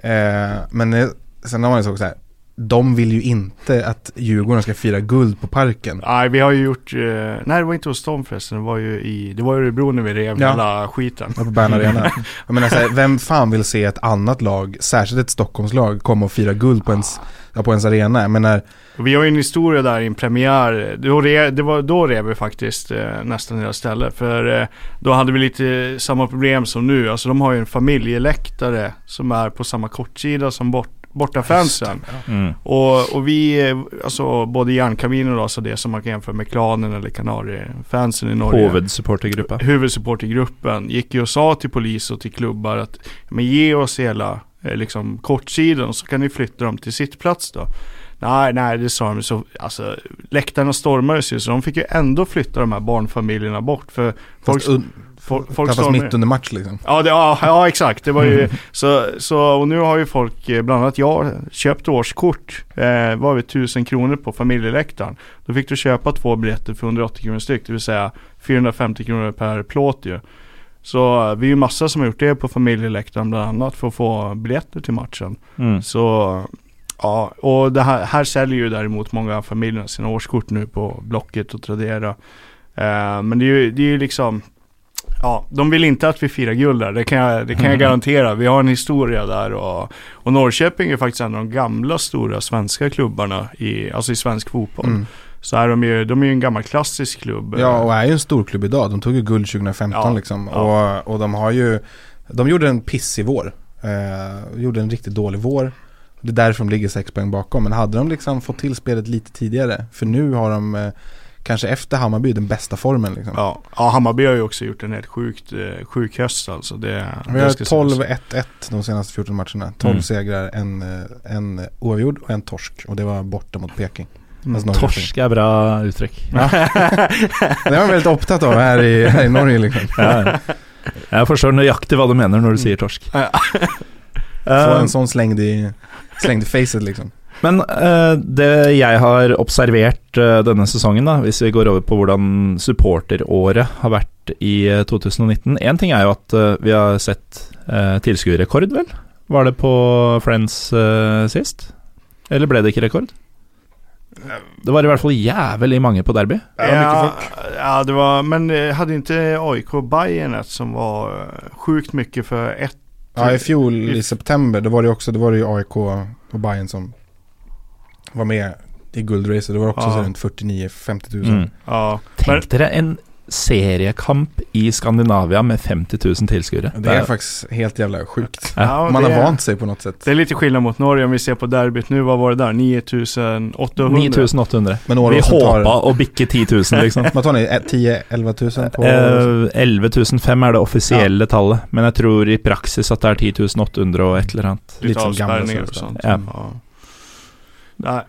C: Eh, men eh, sen har man ju så också så här, de vill ju inte att Djurgården ska fira guld på parken.
B: Nej, vi har ju gjort, eh, nej det var inte hos dem förresten, det var ju i, det var Örebro när vi rev
C: Ja.
B: hela skiten.
C: På Bern Arena. Jag menar så här, vem fan vill se ett annat lag, särskilt ett Stockholmslag, komma och fira guld på ens, ja, på ens arena? Jag menar,
B: Vi har ju en historia där i en premiär, då, re, det var, då rev vi faktiskt eh, nästan hela stället. För eh, då hade vi lite samma problem som nu, alltså de har ju en familjeläktare som är på samma kortsida som bort, bortafansen.
A: Mm.
B: Och, och vi, alltså både Järnkabinen och alltså det som man kan jämföra med klanen eller Kanariefansen i Norge.
A: Hovedsupportergruppa.
B: Huvudsupportergruppen gick ju och sa till polis och till klubbar att men ge oss hela eh, liksom, kortsidan så kan ni flytta dem till sittplats då. Nej, nej det sa de så, alltså läktarna stormades ju så de fick ju ändå flytta de här barnfamiljerna bort för folk,
C: fast, un,
B: folk, folk stormade-
C: mitt under match liksom.
B: Ja, det, ja, ja exakt. Det var ju så, så, och nu har ju folk, eh, bland annat jag, köpt årskort. Eh, var vi 1000 kronor på familjeläktaren. Då fick du köpa två biljetter för 180 kronor styck, det vill säga 450 kronor per plåt ju. Så eh, vi är ju massa som har gjort det på familjeläktaren bland annat för att få biljetter till matchen.
A: Mm.
B: Så ja, och det här, här säljer ju däremot många familjer sina årskort nu på Blocket och Tradera. Eh, men det är ju, det är liksom Ja, de vill inte att vi firar guld där, det kan jag, det kan jag garantera. Vi har en historia där och, och Norrköping är faktiskt en av de gamla stora svenska klubbarna i, alltså i svensk fotboll.
C: Mm.
B: Så är de ju, de är ju en gammal klassisk klubb.
C: Ja, och är ju en stor klubb idag. De tog ju guld 2015
B: Ja,
C: liksom.
B: ja.
C: Och, och de har ju, de gjorde en pissig vår. Eh, gjorde en riktigt dålig vår. Det är därför de ligger sex poäng bakom. Men hade de liksom fått till spelet lite tidigare. För nu har de, eh, kanske efter Hammarby, den bästa formen liksom.
B: Ja, ja, Hammarby har ju också gjort en helt sjukt, eh, sjuk höst alltså. Det,
C: Vi har
B: ska sägas.
C: 12-1-1 de senaste 14 matcherna. 12
A: Mm.
C: segrar, en, eh, en oavgjord och en torsk. Och det var borta mot Peking.
B: Mm.
C: Alltså.
A: Torsk er bra uttrykk.
C: Ja. det var man väldigt opptatt av här i, här i Norge liksom.
A: Ja. Jeg forstår nøyaktig hva du mener når du sier torsk.
B: Ja.
C: Få en sån slängd i, slängd i facet liksom.
A: Men eh, det jeg har observert eh, denne sesongen, da, hvis vi går over på hvordan supporteråret har vært i eh, 2019. Én ting er jo at eh, vi har sett uh, tilskuerrekord, vel? Var det på Friends eh, sist? Eller ble det ikke rekord? Det var i hvert fall jævlig mange på Derby.
B: Ja, ja, det var, men eh, hade inte AIK Bayern ett som var eh, sjukt mycket för ett
C: Ja, i fjol i september, då var det också, då var det ju AIK och Bayern som var med i guldracet. Det var också
B: Ja.
C: runt 49-50 000.
A: Mm.
B: Ja,
A: Tenk dere en seriekamp i Skandinavia med 50 000 tilskuere.
C: Det är faktiskt helt jävla sjukt.
B: ja,
C: Man har
B: är-
C: vant sig på något sätt.
B: Det är lite skillnad mot Norge om vi ser på derbyt nu. Vad var det där? 9800?
A: 9800.
C: Men
A: Vi
C: tar...
A: å bikke 10 000, liksom.
C: Vad tar ni? 10-11 000 på?
A: Eh, 11 005 er det offisielle tallet, men jeg tror i praksis at det er 10 800 og et eller annet.
B: Lite
C: Lite
B: avspärrningar och sånt.
A: Ja.
B: Ja. Nej.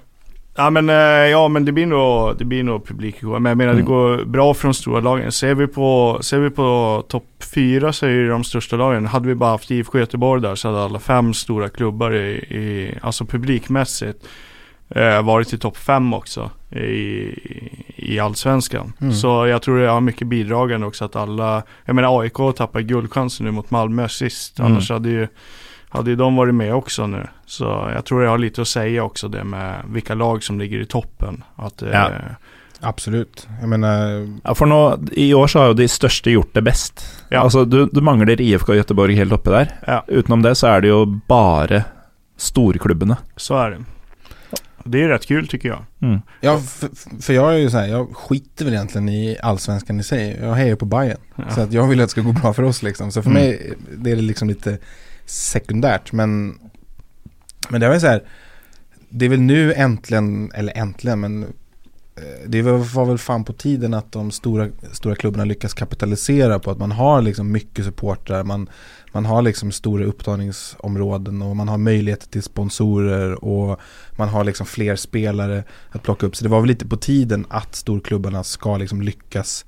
B: Ja men, eh, ja men det blir nog, det blir nog publik igår. Men jag menar
A: Mm.
B: det går bra för de stora lagen. Ser vi på, ser vi på topp fyra så är ju de största lagen. Hade vi bara haft IFK Göteborg där så hade alla fem stora klubbar i, i alltså publikmässigt eh, varit i topp fem också i, i allsvenskan.
C: Mm.
B: Så jag tror det har mycket bidragande också att alla, jag menar AIK tappar guldchansen nu mot Malmö sist.
A: Mm.
B: Annars hade ju hade ju de varit med också nu. Så jag tror det har lite att säga också det med vilka lag som ligger i toppen. Att, eh,
A: Ja.
C: Absolut. Jag menar,
A: Ja, for nå, I år så har jo de største gjort det best.
B: Ja.
A: Altså, du, du mangler IFK Göteborg helt oppe der.
B: Ja.
A: Utenom det så er det jo bare storklubbene.
B: Så är det. Det är rätt kul tycker jag.
A: Mm.
C: ja, för, för jag är ju så här, jag skiter väl egentligen i allsvenskan i sig. Jag hejar på Bayern.
B: Ja.
C: Så att jag vill att det ska gå bra för oss liksom. Så för
A: Mm.
C: mig det är det liksom lite sekundärt. Men, men det var ju så här, det är väl nu äntligen, eller äntligen, men eh, det var väl fan på tiden att de stora, stora klubbarna lyckas kapitalisera på att man har liksom mycket supportrar, man, man har liksom stora upptagningsområden och man har möjlighet till sponsorer och man har liksom fler spelare att plocka upp. Så det var väl lite på tiden att storklubbarna ska liksom lyckas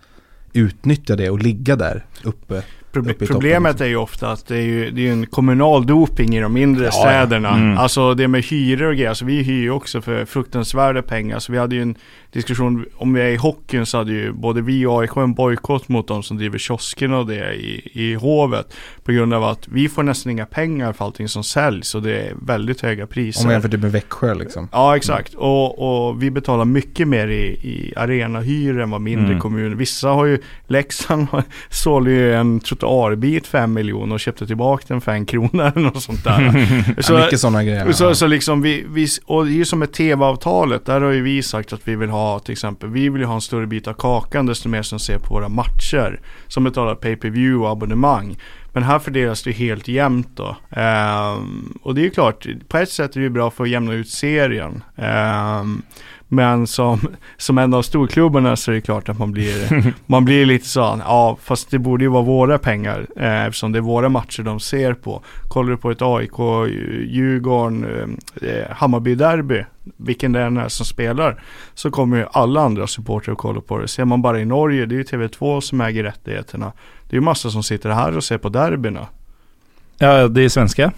C: utnyttja det och ligga där uppe.
B: Problemet
C: liksom.
B: är ju ofta att det är ju, det är en kommunal doping i de mindre
A: Ja, ja.
B: städerna.
A: Mm.
B: Alltså det med hyror och grejer. Alltså vi hyr ju också för fruktansvärda pengar. Så vi hade ju en diskussion, om vi är i hockeyn så hade ju både vi och AIK en bojkott mot de som driver kiosken och det i, i hovet. På grund av att vi får nästan inga pengar för allting som säljs och det är väldigt höga priser.
C: Om man jämför typ med Växjö liksom.
B: Ja exakt och, och vi betalar mycket mer i, i arenahyror än vad mindre
A: Mm.
B: kommuner. Vissa har ju, Leksand sålde ju en trottoarbit för en miljon och köpte tillbaka den för en krona eller något sånt där.
C: Så, ja, mycket sådana grejer.
B: så,
C: ja.
B: så liksom vi, vi, och det är ju som med tv-avtalet, där har ju vi sagt att vi vill ha till exempel, vi vill ju ha en större bit av kakan desto mer som ser på våra matcher. Som betalar pay-per-view och abonnemang. Men här fördelas det helt jämnt då. Ehm, och det är ju klart, på ett sätt är det ju bra för att jämna ut serien. Ehm, men som, som en av storklubbarna så är det klart att man blir, man blir lite så, ja fast det borde ju vara våra pengar eh, eftersom det är våra matcher de ser på. Kollar du på ett AIK, Djurgården, eh, Hammarby-derby, vilken det än är som spelar, så kommer ju alla andra supportrar att kolla på det. Ser man bara i Norge, det är ju TV2 som äger rättigheterna. Det är ju massa som sitter här och ser på derbyna.
A: Ja, de svenske.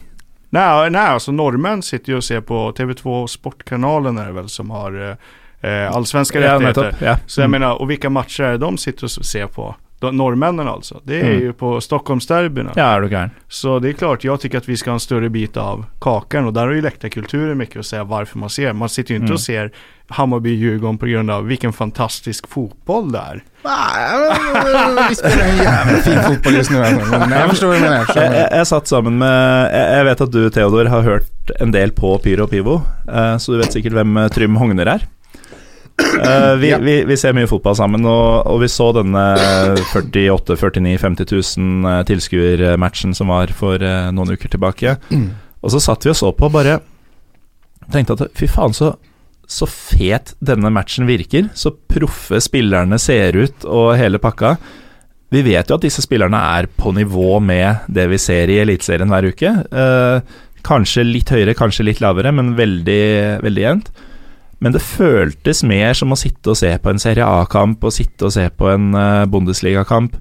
B: Nej, nej, alltså norrmän sitter ju och ser på TV2 Sportkanalen är det väl som har eh, eh, allsvenska
A: Ja,
B: rättigheter.
A: Ja.
B: Så jag
A: Mm.
B: menar, och vilka matcher är det de sitter och ser på? Norrmännen alltså. Det är
A: Mm.
B: ju på Stockholmsderbyna.
A: Ja, du gæren.
B: Så det är klart, jag tycker att vi ska ha en större bit av kakan och där har ju läktarkulturen mycket att säga varför man ser. Man sitter ju inte
A: Mm.
B: och ser Hammarby-Djurgården på grund av vilken fantastisk fotboll det är.
C: Vi spelar en jävla fin fotboll just nu. Men jag förstår vad du menar. Jag
A: jeg satt sammen med jeg vet at du, Theodor, har hørt en del på Pyro og Pivo, eh, så du vet sikkert hvem eh, Trym Hogner er. Eh, vi,
C: Ja.
A: vi, vi ser mye fotball sammen, og, og vi så denne 48 49 50 000 eh, tilskuermatchen som var for eh, noen uker tilbake. Og så satt vi og så på og bare tenkte at fy faen, så, så fet denne matchen virker. Så proffe spillerne ser ut, og hele pakka. Vi vet jo at disse spillerne er på nivå med det vi ser i Eliteserien hver uke. Eh, kanskje litt høyere, kanskje litt lavere, men veldig, veldig jevnt. Men det føltes mer som å sitte og se på en Serie A-kamp og sitte og se på en eh, Bundesliga-kamp.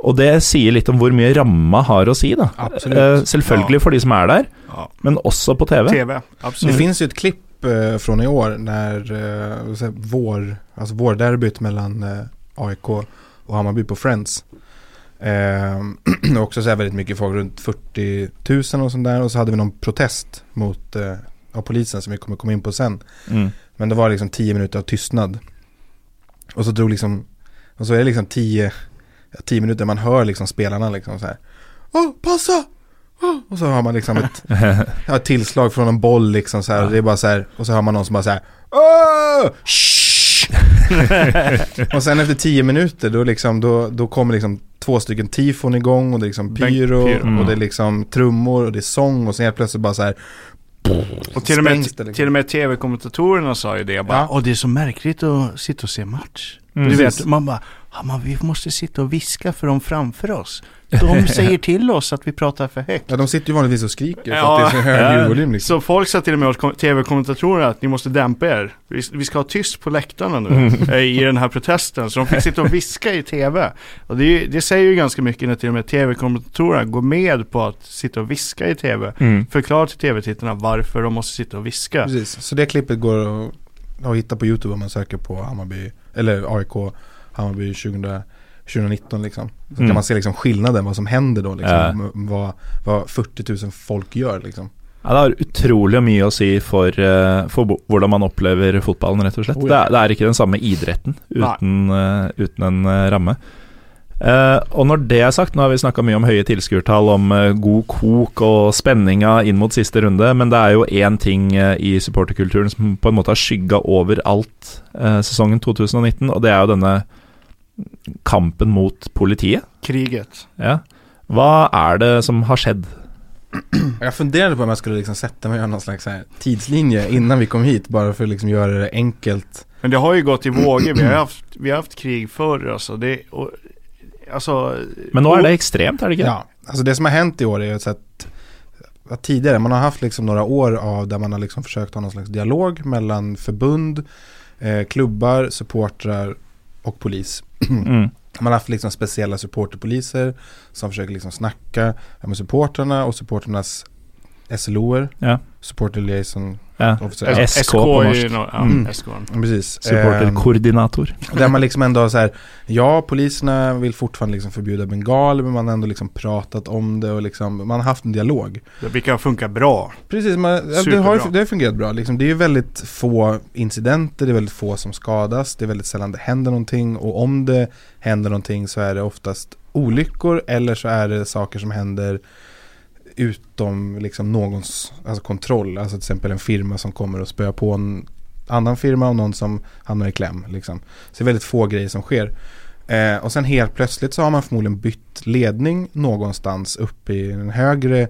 A: Og det sier litt om hvor mye ramma har å si, da.
C: Absolutt.
A: Eh, selvfølgelig for de som er der,
B: Ja.
A: men også på TV.
B: TV,
C: Det finns ju ett klipp eh, från i år när eh, vår, alltså vårderbyt mellan eh, AIK och Hammarby på Friends. Och också så väldigt mycket folk, runt 40 000 och sånt där. Och så hade vi någon protest mot eh, av polisen som vi kommer komma in på sen.
A: Mm.
C: Men det var liksom 10 minuter av tystnad. Och så drog liksom, och så är det liksom 10, 10 minuter man hör liksom spelarna liksom så här. Åh, passa! Åh! Och så har man liksom ett, ja, ett tillslag från en boll liksom så här. Det är bara så här, och så hör man någon som bara så här. Åh! Och sen efter 10 minuter då liksom, då, då kommer liksom två stycken tifon igång och det är liksom pyro,
B: pyro.
C: och det är liksom trummor och det är sång och sen helt plötsligt bara så här.
B: Och till och med,
C: liksom.
B: till och med tv-kommentatorerna sa ju det bara,
C: Ja.
B: Åh det är så märkligt att sitta och se match.
A: Mm.
B: Du vet, man bara, ja, man, vi måste sitta och viska för dem framför oss. De säger till oss att vi pratar för högt.
C: Ja de sitter ju vanligtvis och skriker för
B: Ja.
C: att det är så hög
A: Ja.
C: ljudvolym liksom.
B: Så folk sa till och med åt kom- tv-kommentatorerna att ni måste dämpa er. Vi, vi ska ha tyst på läktarna nu
C: Mm.
B: eh, i den här protesten. Så de fick sitta och viska i tv. Och det, det säger ju ganska mycket när till och med tv-kommentatorerna går med på att sitta och viska i tv.
A: Mm.
B: Förklara till tv-tittarna varför de måste sitta och viska.
C: Precis, så det klippet går att, att hitta på YouTube om man söker på Hammarby, eller AIK Hammarby 2000, 2019 liksom. Så
A: Mm.
C: kan man se liksom skillnaden, vad som händer då liksom.
A: Ja.
C: m- Vad, vad 40 000 folk gör liksom.
A: Ja, det har utrolig mye å si for, eh, for hvordan man opplever fotballen, rett og slett.
C: Oh,
A: det,
C: ja.
A: er, det er ikke den samme idretten uten, eh, uten en eh, ramme. Eh, og når det er sagt, nå har vi snakka mye om høye tilskuertall, om eh, god kok og spenninga inn mot siste runde, men det er jo én ting eh, i supporterkulturen som på en måte har skygga over alt eh, sesongen 2019, og det er jo denne kampen mot politiet.
B: Kriget.
A: Ja. Hva er det som har skjedd?
C: Jag funderade på om jag skulle liksom sätta mig och göra någon slags tidslinje innan vi kom hit, bara för att liksom göra det enkelt.
B: Men det har ju gått i vågor. Vi har haft, vi har haft krig förr alltså. Det, och, alltså
A: Men nå er det ekstremt, er det ikke?
C: Ja, alltså det som har hänt i år är ju att, att tidigare, man har haft liksom några år av där man har liksom försökt ha någon slags dialog mellan förbund, eh, klubbar, supportrar och polis.
A: Mm.
C: Man har haft liksom speciella supporterpoliser som försöker liksom snacka med supportrarna och supportrarnas SLOer,
A: Ja.
C: supporter liaison
A: Ja.
C: officer.
A: SK på
B: är
A: norsk.
B: ju nå- ja,
C: Mm.
B: SK.
C: Precis. Ehm,
A: Supporterkoordinator.
C: där man liksom ändå så här, ja poliserna vill fortfarande liksom förbjuda bengal men man har ändå liksom pratat om det och liksom, man har haft en dialog.
B: Det brukar funka bra.
C: Precis, man, ja, det, har, det har fungerat bra. Liksom, det är ju väldigt få incidenter, det är väldigt få som skadas, det är väldigt sällan det händer någonting och om det händer någonting så är det oftast olyckor eller så är det saker som händer utom liksom någons alltså kontroll. Alltså till exempel en firma som kommer och spöar på en annan firma och någon som hamnar i kläm. Liksom. Så det är väldigt få grejer som sker. Eh, och sen helt plötsligt så har man förmodligen bytt ledning någonstans upp i den högre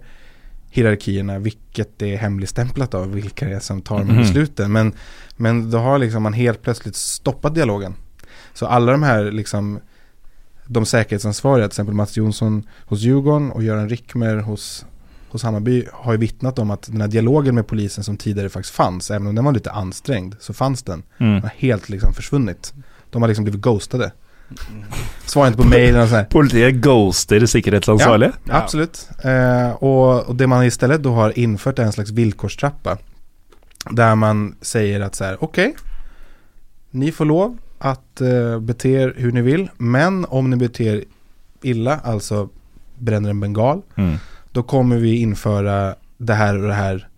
C: hierarkierna, vilket är hemligstämplat av vilka det är som tar
A: Mhm.
C: besluten. Men, men då har liksom man helt plötsligt stoppat dialogen. Så alla de här liksom de säkerhetsansvariga, till exempel Mats Jonsson hos Djurgården och Göran Rickmer hos, hos Hammarby har ju vittnat om att den här dialogen med polisen som tidigare faktiskt fanns, även om den var lite ansträngd, så fanns den. Den
A: Mm.
C: har helt liksom försvunnit. De har liksom blivit ghostade. Svarar inte på mejlen och sådär.
A: Politiet ghoster sikkerhetsansvarlige?
B: Ja.
C: Absolut. Eh, och, och det man istället då har infört är en slags villkorstrappa. Där man säger att så här, okej, ni får lov att eh, bete er hur ni vill, men om ni beter er illa, alltså bränner en bengal,
A: Mm.
C: Då kommer vi införa det här och det här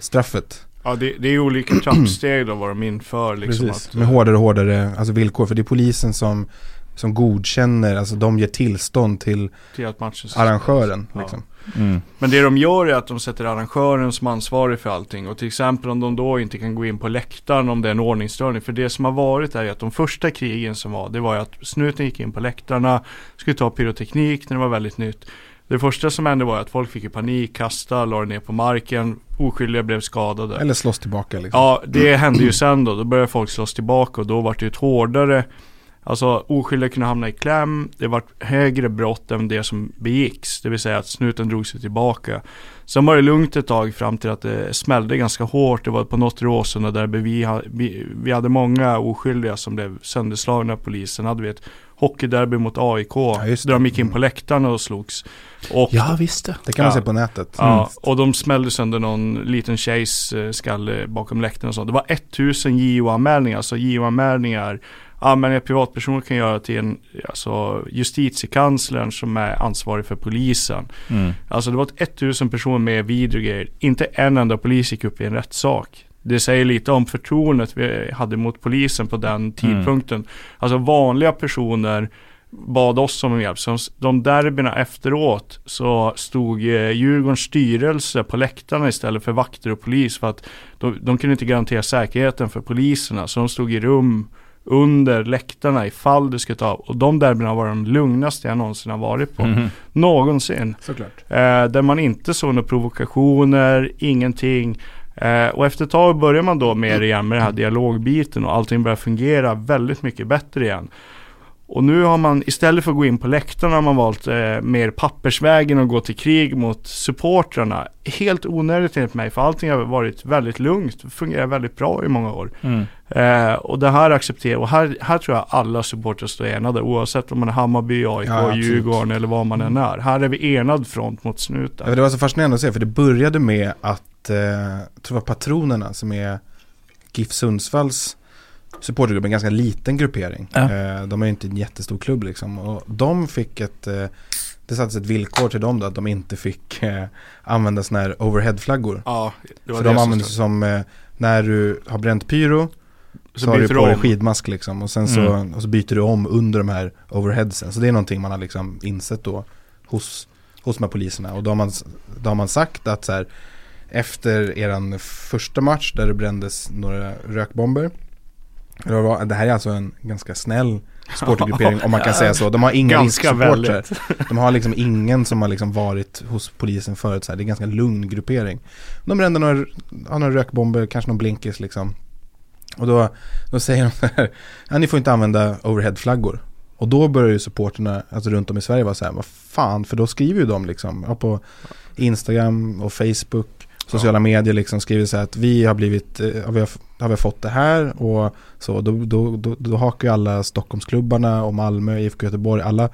C: straffet.
B: Ja, det, det är olika trappsteg då vad de inför. Liksom,
C: Precis,
B: att,
C: med hårdare och hårdare alltså villkor, för det är polisen som, som godkänner, alltså de ger tillstånd till
B: till att
C: arrangören.
B: Ja.
C: Liksom.
A: Mm.
B: Men det de gör är att de sätter arrangören som ansvarig för allting. Och till exempel om de då inte kan gå in på läktaren om det är en ordningsstörning. För det som har varit är att de första krigen som var, det var ju att snuten gick in på läktarna, skulle ta pyroteknik när det var väldigt nytt. Det första som hände var att folk fick panik, kasta, la ner på marken, oskyldiga blev skadade.
C: Eller slåss tillbaka liksom.
B: Ja, det hände ju sen då. Då började folk slåss tillbaka och då var det ju ett hårdare Alltså oskyldiga kunde hamna i kläm. Det var högre brott än det som begicks. Det vill säga att snuten drog sig tillbaka. Sen var det lugnt ett tag fram till att det smällde ganska hårt. Det var på något Råsunda där vi, vi, vi hade många oskyldiga som blev sönderslagna av polisen. Hade vi ett hockeyderby mot AIK.
C: just
B: där de gick in på läktarna och slogs. Och
A: Ja visst det.
C: Det kan man
B: Ja.
C: se på nätet.
B: Ja, och de smällde sönder någon liten tjejs eh, skalle bakom läktaren och så. Det var 1000 JO-anmälningar, alltså JO-anmälningar ja, men en privatperson kan göra till en, alltså justitiekanslern som är ansvarig för polisen.
A: Mm.
B: Alltså det var 1000 personer med i video och grejer. Inte en enda polis gick upp i en rättssak. Det säger lite om förtroendet vi hade mot polisen på den tidpunkten. Alltså vanliga personer bad oss om hjälp. Så de derbyna efteråt så stod eh, Djurgårdens styrelse på läktarna istället för vakter och polis. För att de, de kunde inte garantera säkerheten för poliserna. Så de stod i rum under läktarna ifall det skulle ta av. Och de derbyna var de lugnaste jag någonsin har varit på.
A: Mhm.
B: Någonsin.
C: Såklart.
B: Eh, där man inte såg några provokationer, ingenting. Eh, och efter ett tag börjar man då mer igen med den här dialogbiten och allting börjar fungera väldigt mycket bättre igen. Och nu har man istället för att gå in på läktarna har man valt eh, mer pappersvägen och gå till krig mot supportrarna. Helt onödigt enligt mig för allting har varit väldigt lugnt. Det fungerar väldigt bra i många år.
A: Mm.
B: Eh, och det här accepterar och här, här tror jag alla supportrar står enade oavsett om man är Hammarby, AIK,
C: Ja, absolut.
B: Djurgården eller vad man än är. Här är vi enad front mot snuten.
C: Ja, det var så fascinerande att se, för det började med att, eh, jag tror det var Patronerna som är GIF Sundsvalls supportergrupp, en ganska liten gruppering.
A: Ja.
C: Eh, de är ju inte en jättestor klubb liksom. Och de fick ett, eh, det sattes ett villkor till dem då, att de inte fick eh, använda sådana här overheadflaggor.
B: Ja, det var
C: För
B: det
C: de används
B: stod.
C: som, när du har bränt pyro så,
B: Så
C: har du på dig skidmask liksom. Och sen så,
A: Mm.
C: och så byter du om under de här overheadsen. Så det är någonting man har liksom insett då hos, hos de här poliserna. Och då har man, då har man sagt att så här, efter eran första match där det brändes några rökbomber. Det, här är alltså en ganska snäll supportergruppering om man kan säga så. De har inga risksupportrar. De har liksom ingen som har liksom varit hos polisen förut. Så här. Det är en ganska lugn gruppering. De brände några, ja, några rökbomber, kanske någon blinkis liksom. Och då, då säger de så här, ja, ni får inte använda overheadflaggor. Och då börjar ju supporterna alltså runt om i Sverige vara så här, vad fan, för då skriver ju de liksom ja, på Instagram och Facebook, sociala medier liksom skriver så här att vi har blivit, eh, har vi, har vi fått det här och så, då, då, då, då hakar ju alla Stockholmsklubbarna och Malmö, IFK Göteborg, alla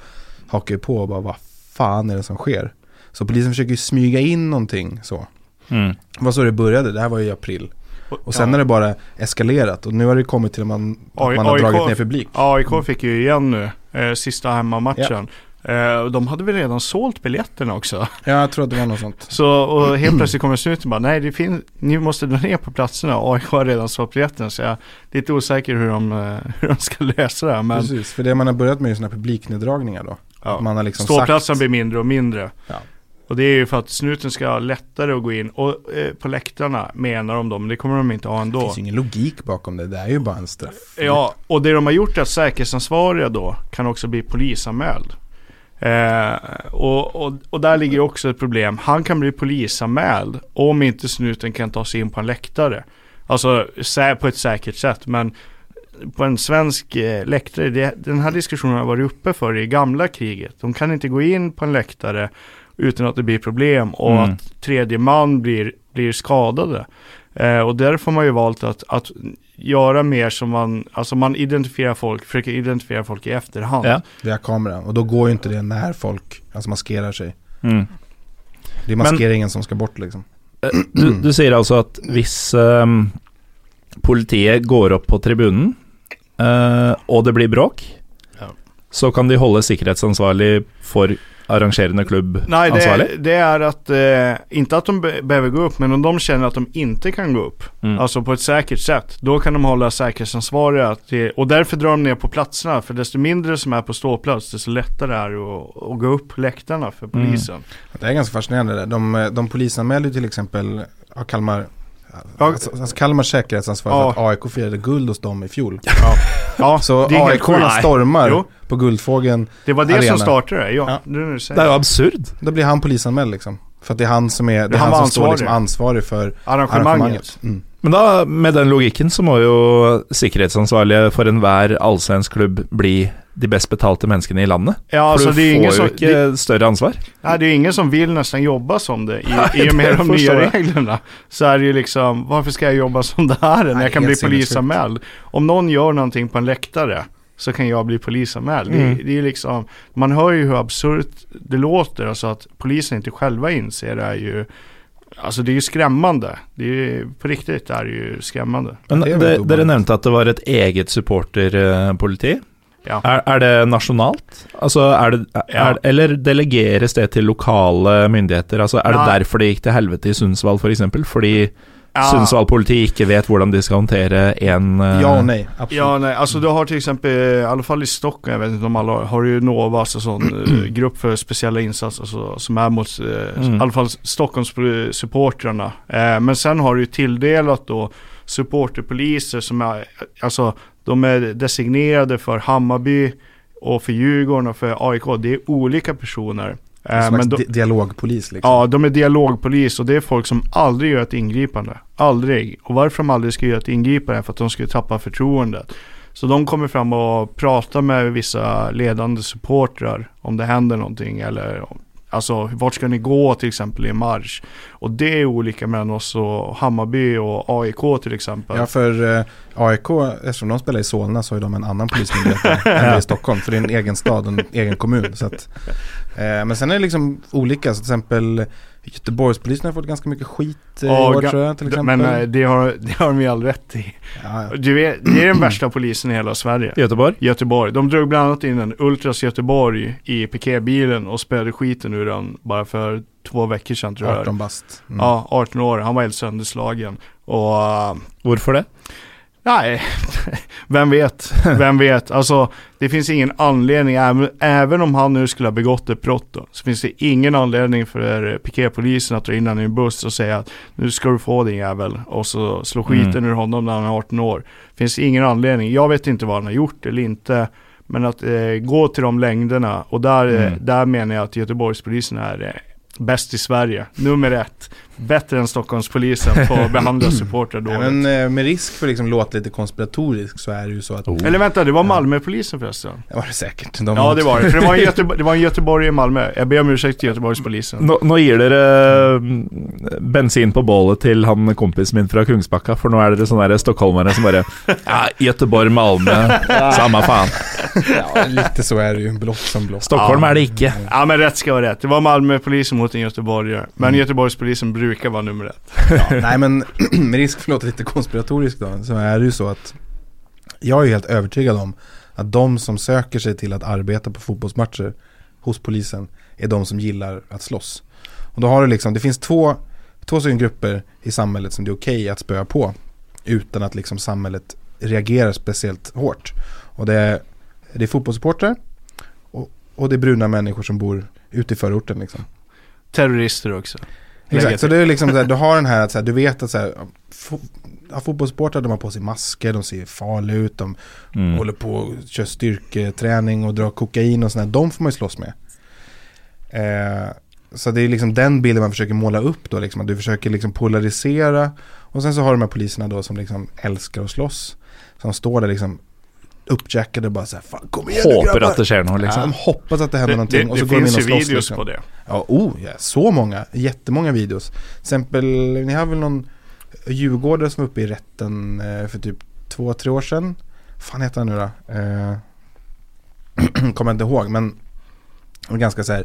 C: hakar ju på och bara vad fan är det som sker? Så polisen försöker ju smyga in någonting så.
A: Mm.
C: Det var så det började, det här var ju i april. Och sen
B: ja.
C: har det bara eskalerat och nu har det kommit till att man, att man har
B: AIK
C: dragit ner publik.
B: AIK fick ju igen nu, eh, sista hemmamatchen. Eh, och de hade väl redan sålt biljetterna också.
C: Ja, jag tror att det var något sånt.
B: Så och helt plötsligt kommer snuten bara, nej det finns, ni måste dra ner på platserna. AIK har redan sålt biljetterna. Så jag är lite osäker hur de, eh, hur de ska lösa det här. Men
C: Precis, för det man har börjat med är sådana här publikneddragningar då.
B: ja,
C: Man har liksom
B: ståplatserna
C: sagt,
B: blir mindre och mindre.
C: Ja.
B: Och det är ju för att snuten ska ha lättare att gå in. Och eh, på läktarna menar de då, men det kommer de inte ha
C: det
B: ändå.
C: finns ju ingen logik bakom det, det är ju bara en straff.
B: Ja, och det de har gjort är att säkerhetsansvariga då kan också bli polisanmäld. Eh, och, och, och där ligger också ett problem. Han kan bli polisanmäld om inte snuten kan ta sig in på en läktare. Alltså på ett säkert sätt. Men på en svensk eh, läktare, det, den här diskussionen har varit uppe för i gamla kriget. De kan inte gå in på en läktare utan att det blir problem och
A: Mm.
B: att tredje man blir, blir skadade. Eh, och därför har man ju valt att, att göra mer som man, alltså man identifierar folk, försöker identifiera folk i efterhand.
A: Ja.
C: Via kameran. Och då går ju inte det när folk alltså maskerar sig.
A: Mm.
C: Det är maskeringen som ska bort liksom.
A: Du, du sier altså at hvis ehm, politiet går opp på tribunen, eh, og det blir bråk,
B: Ja.
A: så kan de holde sikkerhetsansvarlig for arrangerende klubb
B: Nej, det, det är att, eh, inte att de be- behöver gå upp, men om de känner att de inte kan gå upp,
A: Mm.
B: alltså på ett säkert sätt, då kan de hålla säkerhetsansvariga till, och därför drar de ner på platserna, för desto mindre som är på ståplats, desto lättare är det att, att gå upp läktarna för
A: Mm.
B: polisen.
C: Det är ganska fascinerande. De, de polisanmälde ju till exempel Kalmar. Alltså, alltså Kalmars säkerhetsansvarig
B: Ja.
C: för att AIK firade guld hos dem i fjol.
B: Ja,
C: Så
B: helt
C: AIK-arna
B: sjukt.
C: stormar
B: Jo.
C: på Guldfågeln.
B: Det var det
C: Arena.
B: som startade det, ja.
C: Ja.
B: Det är
A: absurd.
C: Då blir han polisanmäld liksom. För att det är han som är, det är
B: han
C: han, som står
B: ansvarig.
C: liksom ansvarig för
B: Arrangemanget.
C: arrangemanget. Mm.
A: Men da, med den logikken, så må jo sikkerhetsansvarlige for enhver allsvensk klubb bli de best betalte menneskene i landet.
B: Ja, alltså det är
A: du får
B: som,
A: jo ikke større ansvar.
B: Nej, det är ingen som vill nästan jobba som det i,
A: Nej,
B: i och med
A: det
B: de nya
A: jag.
B: reglerna. Så är det ju liksom, varför ska jag jobba som det här när jag kan bli polisanmäld? Om någon gör någonting på en läktare så kan jag bli polisanmäld.
A: Mm.
B: Det, det är liksom, man hör ju hur absurt det låter, alltså att polisen inte själva inser det är ju alltså det är ju skrämmande. Det är ju, på riktigt är det ju skrämmande.
A: Men
C: Det
A: det,
C: veldig ubehagelig.
A: dere nevnte at det var et eget supporterpoliti.
B: Ja.
A: Er, er det nasjonalt? Altså, er det, er,
B: Ja.
A: Eller delegeres det til lokale myndigheter? Altså, er det derfor det gikk til helvete i Sundsvall, f.eks.? Fordi
B: Ja.
A: Sundsvall politi ikke vet hvordan de skal håndtere en eh,
C: Ja och nej, absolut.
B: Ja, nej, alltså du har till exempel, i alla fall i Stockholm, jag vet inte om alla har, har ju Nova, alltså sån eh, grupp för speciella insatser alltså, som är mot, eh,
A: Mm.
B: i alla fall Stockholms eh, supportrarna. Eh, men sen har du ju tilldelat då supporterpoliser som är, alltså de är designerade för Hammarby och för Djurgården och för AIK. Det är olika personer. Eh, men
C: di- dialogpolis liksom.
B: Ja, de är dialogpolis och det är folk som aldrig gör ett ingripande. Aldrig. Och varför de aldrig ska göra ett ingripande är för att de skulle tappa förtroendet. Så de kommer fram och pratar med vissa ledande supportrar om det händer någonting eller Alltså vart ska ni gå till exempel i marsch? Och det är olika mellan oss och Hammarby och AIK till exempel.
C: Ja, för eh, AIK, eftersom de spelar i Solna så är de en annan polismyndighet än i Stockholm. För det är en egen stad, en egen kommun. Så att, men sen är det liksom olika, så till exempel Göteborgspolisen har fått ganska mycket skit eh, i år tror jag till exempel.
B: Men eh, det har, det har de ju all rätt i.
C: ja, ja.
B: Du det är den värsta polisen i hela Sverige.
A: Göteborg?
B: Göteborg. De drog bland annat in en Ultras Göteborg i piketbilen och spöade skiten ur den bara för två veckor sedan tror jag.
C: 18 bast. Mm.
B: Ja, 18 år. Han var helt sönderslagen. Och uh,
A: Hvorfor det?
B: Nej, vem vet? Vem vet? Alltså, det finns ingen anledning, även, om han nu skulle ha begått ett brott då, så finns det ingen anledning för piketpolisen att dra in honom i en buss och säga att nu ska du få din jävel och så slå skiten
A: Mm.
B: ur honom när han är 18 år. Finns ingen anledning. Jag vet inte vad han har gjort eller inte. Men att eh, gå till de längderna och där, eh,
A: Mm.
B: där menar jag att Göteborgspolisen är eh, bäst i Sverige. Nummer ett. Bättre än Stockholmspolisen på att behandla supportrar
C: Nej,
B: dåligt.
C: men eh, med risk för liksom låta lite konspiratorisk så är det ju så att...
A: Oh.
B: Eller vänta, det var Malmöpolisen förresten.
C: Det var det säkert. De
B: Ja det var det, för det var en, Göteborg, det var en Göteborg i Malmö. Jag ber om ursäkt till Göteborgspolisen.
A: Nå gir dere mm, bensin på bålet til han kompisen min fra Kungsbakka, for nå er dere sånne der stockholmere som bare Ja, Göteborg, Malmö, samme faen.
C: Ja, lite så är det ju. Blått som blått.
A: Stockholm er det ikke.
B: Ja men rätt ska vara rätt. Det var Malmöpolisen mot en göteborgare. Men
C: Mm.
B: Göteborgspolisen brukar vara nummer ett.
C: Ja, nej men med risk för att låta lite konspiratorisk då, så är det ju så att jag är ju helt övertygad om att de som söker sig till att arbeta på fotbollsmatcher hos polisen är de som gillar att slåss. Och då har du liksom, det finns två, två stycken grupper i samhället som det är okej att spöa på utan att liksom samhället reagerar speciellt hårt. Och det är, det är fotbollssupportrar och, och det är bruna människor som bor ute i förorten liksom.
B: Terrorister också.
C: Exakt, så det är liksom så här, du har den här att så här, du vet att så här, fo- ja, fotbollssportare de har på sig masker, de ser farliga ut, de
A: Mm.
C: håller på och kör styrketräning och drar kokain och sådär. De får man ju slåss med. Eh, så det är liksom den bilden man försöker måla upp då, liksom, att du försöker liksom polarisera. Och sen så har du de här poliserna då som liksom älskar att slåss. Som står där liksom uppjackade och bara så här, fan kom igen nu grabbar."
A: at det skjer noe,
C: Ja,
A: liksom.
C: de hoppas att det händer
B: Det,
C: någonting
B: det,
C: och så
B: det
C: går de in
B: finns
C: och
B: ju videos
C: liksom.
B: på det.
C: Ja, oh, ja, så många. Jättemånga videos. Till exempel, ni har väl någon djurgårdare som var uppe i rätten eh, för typ två, tre år sedan. fan heter han nu då? Eh, kommer jag inte ihåg, men det ganska så här,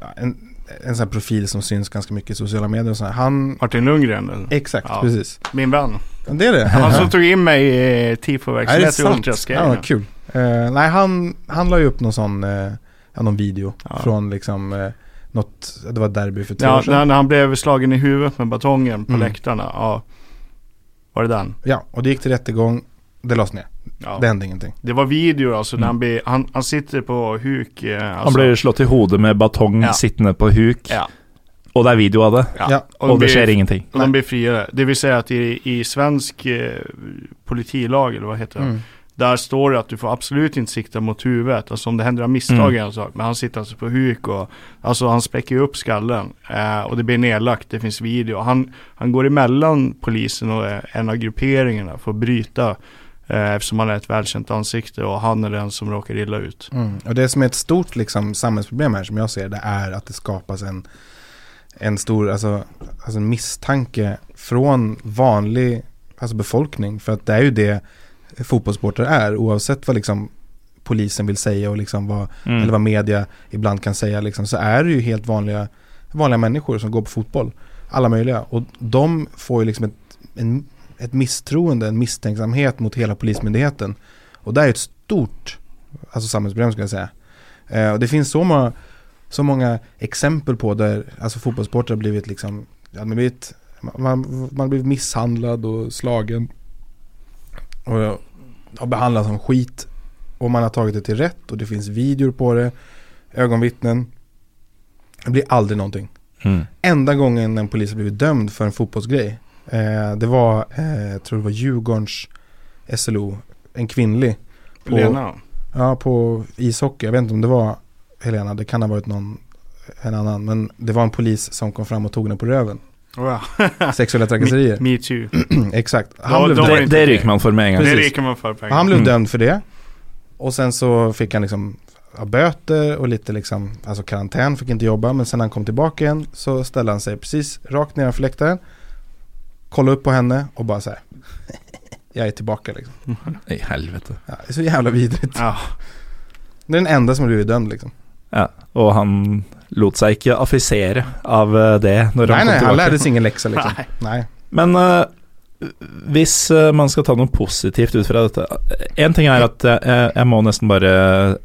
C: ja, en, en sån här profil som syns ganska mycket i sociala medier och så här. Han,
B: Martin Lundgren, eller?
C: exakt,
B: Ja.
C: precis.
B: min vän.
C: Det är det.
B: Han som tog in mig i
C: det är
B: tifo-verksamhet i
C: sant. Ja, vad kul. Eh, nej, han, han la ju upp någon sån, ja, någon video
B: Ja.
C: från liksom eh, något, det var derby för tre
B: Ja,
C: år sedan.
B: när han blev slagen i huvudet med batongen på
C: Mm.
B: läktarna. Ja. Var det den?
C: Ja, och det gick till rättegång. Det lades ner.
B: Ja.
C: Det hände ingenting.
B: Det var videor alltså, när
A: Mm.
B: han, blir, han, han sitter på huk. Eh,
A: Han
B: alltså,
A: blir slått i hodet med batong
B: Ja.
A: sittende på huk,
B: Ja.
A: og det er video av det.
B: Ja. Och, de
A: det
B: blir,
A: ingenting.
B: och de blir friare. Det vill säga att i, i svensk eh, politilag, eller vad heter det?
C: Mm.
B: Där står det att du får absolut inte sikta mot huvudet. Alltså om det händer av misstag
A: Mm.
B: är sak. Men han sitter alltså på huk och Alltså han spräcker ju upp skallen. Eh, och det blir nedlagt. Det finns video. Han, han går emellan polisen och eh, en av grupperingarna för att bryta. Eh, eftersom han är ett välkänt ansikte och han är den som råkar illa ut.
C: Mm. Och det som är ett stort liksom, samhällsproblem här som jag ser det är att det skapas en, en stor alltså, alltså en misstanke från vanlig alltså befolkning. För att det är ju det fotbollssportare är oavsett vad liksom polisen vill säga och liksom vad,
A: Mm.
C: eller vad media ibland kan säga liksom, så är det ju helt vanliga, vanliga människor som går på fotboll. alla möjliga. Och de får ju liksom ett, en, ett misstroende, en misstänksamhet mot hela polismyndigheten. Och det är ett stort alltså samhällsproblem skulle jag säga. Eh, och det finns så många, så många exempel på där alltså fotbollssportare har blivit liksom, ja, man, blivit, man, man blivit misshandlad och slagen. Och har behandlats som skit. Och man har tagit det till rätt och det finns videor på det, ögonvittnen. Det blir aldrig någonting.
A: Mm.
C: Enda gången en polis har blivit dömd för en fotbollsgrej. Eh, det var, eh, jag tror det var Djurgårdens SLO, en kvinnlig. På,
B: Lena.
C: Ja, på ishockey. Jag vet inte om det var Helena, det kan ha varit någon, en annan. Men det var en polis som kom fram och tog henne på röven.
B: Oh,
C: Sexuella trakasserier.
B: Me, me too.
C: Exakt. Han blev,
B: de var
C: dömd,
A: Det, ryker man för gång.
B: Det man för pengar.
C: han blev
A: Mm.
C: dömd för det. Och sen så fick han liksom böter och lite liksom, alltså karantän, fick inte jobba. Men sen när han kom tillbaka igen så ställde han sig precis rakt nedanför läktaren. Kollade upp på henne och bara så här. Jag är tillbaka liksom.
A: I helvete.
C: Ja, det är så jävla vidrigt.
B: Ja.
C: Det är den enda som har blivit dömd liksom.
A: Ja, og han lot seg ikke affisere av eh, det når
C: Nej,
A: han kom
C: nej, han lärde sig ingen läxa liksom.
B: Nej.
C: Nej.
A: Men hvis eh, man skal ta noe positivt ut fra dette En ting er at jeg, jeg må nesten bare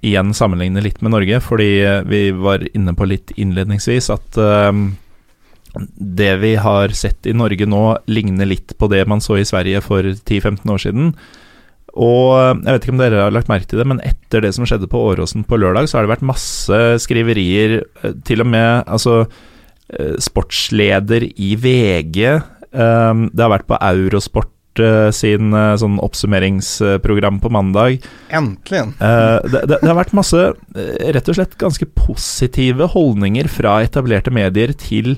A: igjen sammenligne litt med Norge, eh, vi var inne på litt innledningsvis at eh, det vi har sett i Norge nå, ligner litt på det man så i Sverige for 10-15 år siden. Og jeg vet ikke om dere har lagt merke til det, men etter det som skjedde på Åråsen på lørdag, så har det vært masse skriverier, eh, til og med altså eh, sportsleder i VG. eh, Det har vært på Eurosport sin sånn oppsummeringsprogram på mandag.
C: Äntligen.
A: Det, det, det har vært masse rett og slett ganske positive holdninger fra etablerte medier til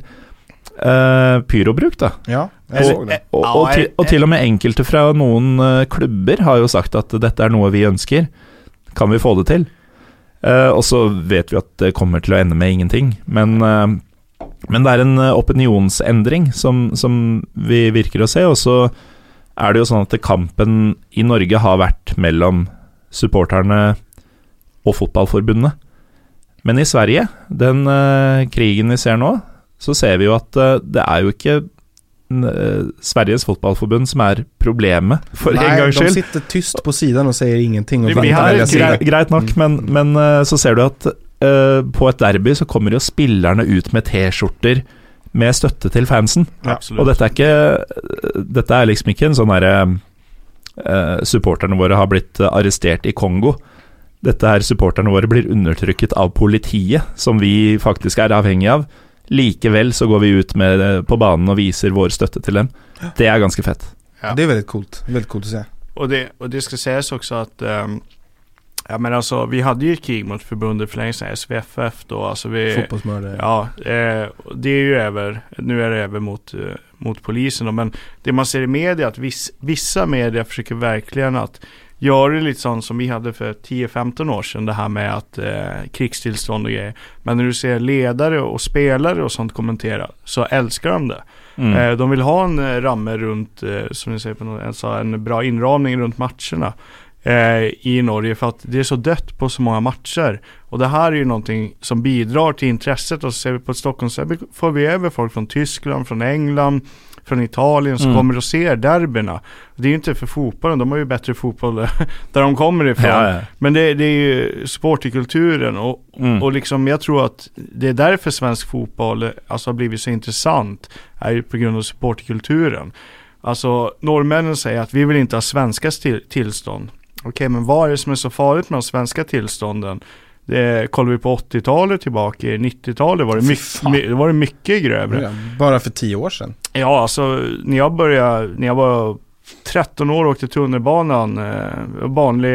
A: eh, pyrobruk, da.
C: Ja, det.
A: Og, og, til, og til og med enkelte fra noen eh, klubber har jo sagt at dette er noe vi ønsker. Kan vi få det til? Eh, og så vet vi at det kommer til å ende med ingenting. Men, eh, men det er en opinionsendring som, som vi virker å se. Og så er det jo sånn at kampen i Norge har vært mellom supporterne og fotballforbundet. Men i Sverige, den krigen vi ser nå, så ser vi jo at eh, det er jo ikke eh, Sveriges fotballforbund som er problemet, for en
C: Nej,
A: gangs
C: de sitter tyst på sidan och säger ingenting. Och
B: ett
C: sida.
A: Grei, greit nok, men, men eh, så ser du at eh, på et derby så kommer jo spillerne ut med T-skjorter med støtte til fansen.
B: Absolut.
A: Og dette er ikke Dette er liksom ikke en sånn derre eh, Supporterne våre har blitt eh, arrestert i Kongo. Dette her supporterne våre blir undertrykket av politiet, som vi faktisk er avhengig av. Likevel så går vi ut med, eh, på banen og viser vår støtte til dem. Det er ganske fett.
B: Ja.
C: Det är väldigt coolt. Väldigt coolt att se.
B: Och det, och det ska sägas också att ehm, Ja men alltså vi hade ju ett krig mot förbundet för länge sedan, SVFF då. Alltså vi,
C: Fotbollsmördare.
B: Ja, eh, och det är ju över. Nu är det över mot, eh, mot polisen. då. Men det man ser i media, att viss, vissa media försöker verkligen att göra det lite sånt som vi hade för 10-15 år sedan. Det här med att eh, krigstillstånd och grejer. Men när du ser ledare och spelare och sånt kommentera så älskar de det.
A: Mm.
B: Eh, de vill ha en eh, ramme runt, eh, som ni säger på något, alltså en bra inramning runt matcherna eh, i Norge för att det är så dött på så många matcher. Och det här är ju någonting som bidrar till intresset och så ser vi på ett Stockholmsderby får vi över folk från Tyskland, från England, från Italien som
A: Mm.
B: kommer och ser derbyna. Det är ju inte för fotbollen, de har ju bättre fotboll där de kommer ifrån.
A: Ja, ja.
B: Men det, det är ju sportkulturen och,
A: Mm.
B: och liksom jag tror att det är därför svensk fotboll alltså har blivit så intressant. Är ju på grund av supportkulturen. Alltså norrmännen säger att vi vill inte ha svenska till, tillstånd. Okej men vad är det som är så farligt med de svenska tillstånden? Det, kollar vi på 80-talet tillbaka, i 90-talet var det, mycket, my, var det mycket grövre.
C: Ja, Bara för tio år sedan.
B: Ja, alltså när jag började, när jag var 13 år och åkte tunnelbanan, eh, vanlig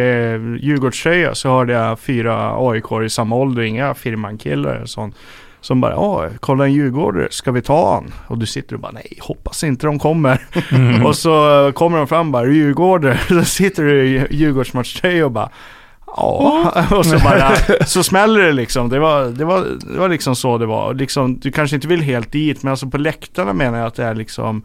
B: Djurgårdströja, så hörde jag fyra aik i samma ålder, inga firmankillar eller sånt. Som bara, ja, kolla en djurgårdare, ska vi ta han? Och du sitter och bara, nej, hoppas inte de kommer.
A: Mm.
B: och så kommer de fram bara, djurgårdare, så sitter du i Djurgårdsmatchtröja och bara, Ja, och så bara, så smäller det liksom. Det var, det var, det var liksom så det var. Liksom, du kanske inte vill helt dit, men alltså på läktarna menar jag att det är liksom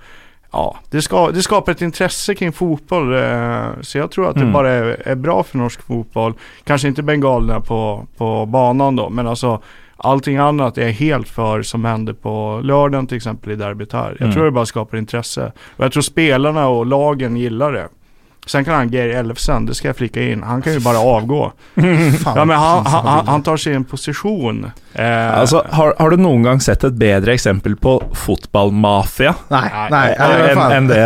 B: Ja, det, ska, det skapar ett intresse kring fotboll. eh, Så jag tror att det
A: Mm.
B: bara är, är bra för norsk fotboll. Kanske inte bengalerna på, på banan då, men alltså Allting annat är helt för som hände på lördagen till exempel i derbyt här. Jag
A: Mm.
B: tror det bara skapar intresse. Och jag tror spelarna och lagen gillar det. Sen kan han Geir Elfsen, det ska jag flika in, han kan ju bara avgå.
C: Fan,
B: Ja men han, han, han, tar sig en position. Eh,
A: Altså, har, har du noen gang sett et bedre eksempel på fotballmafia
C: Nej,
B: Nej,
C: fan.
A: enn det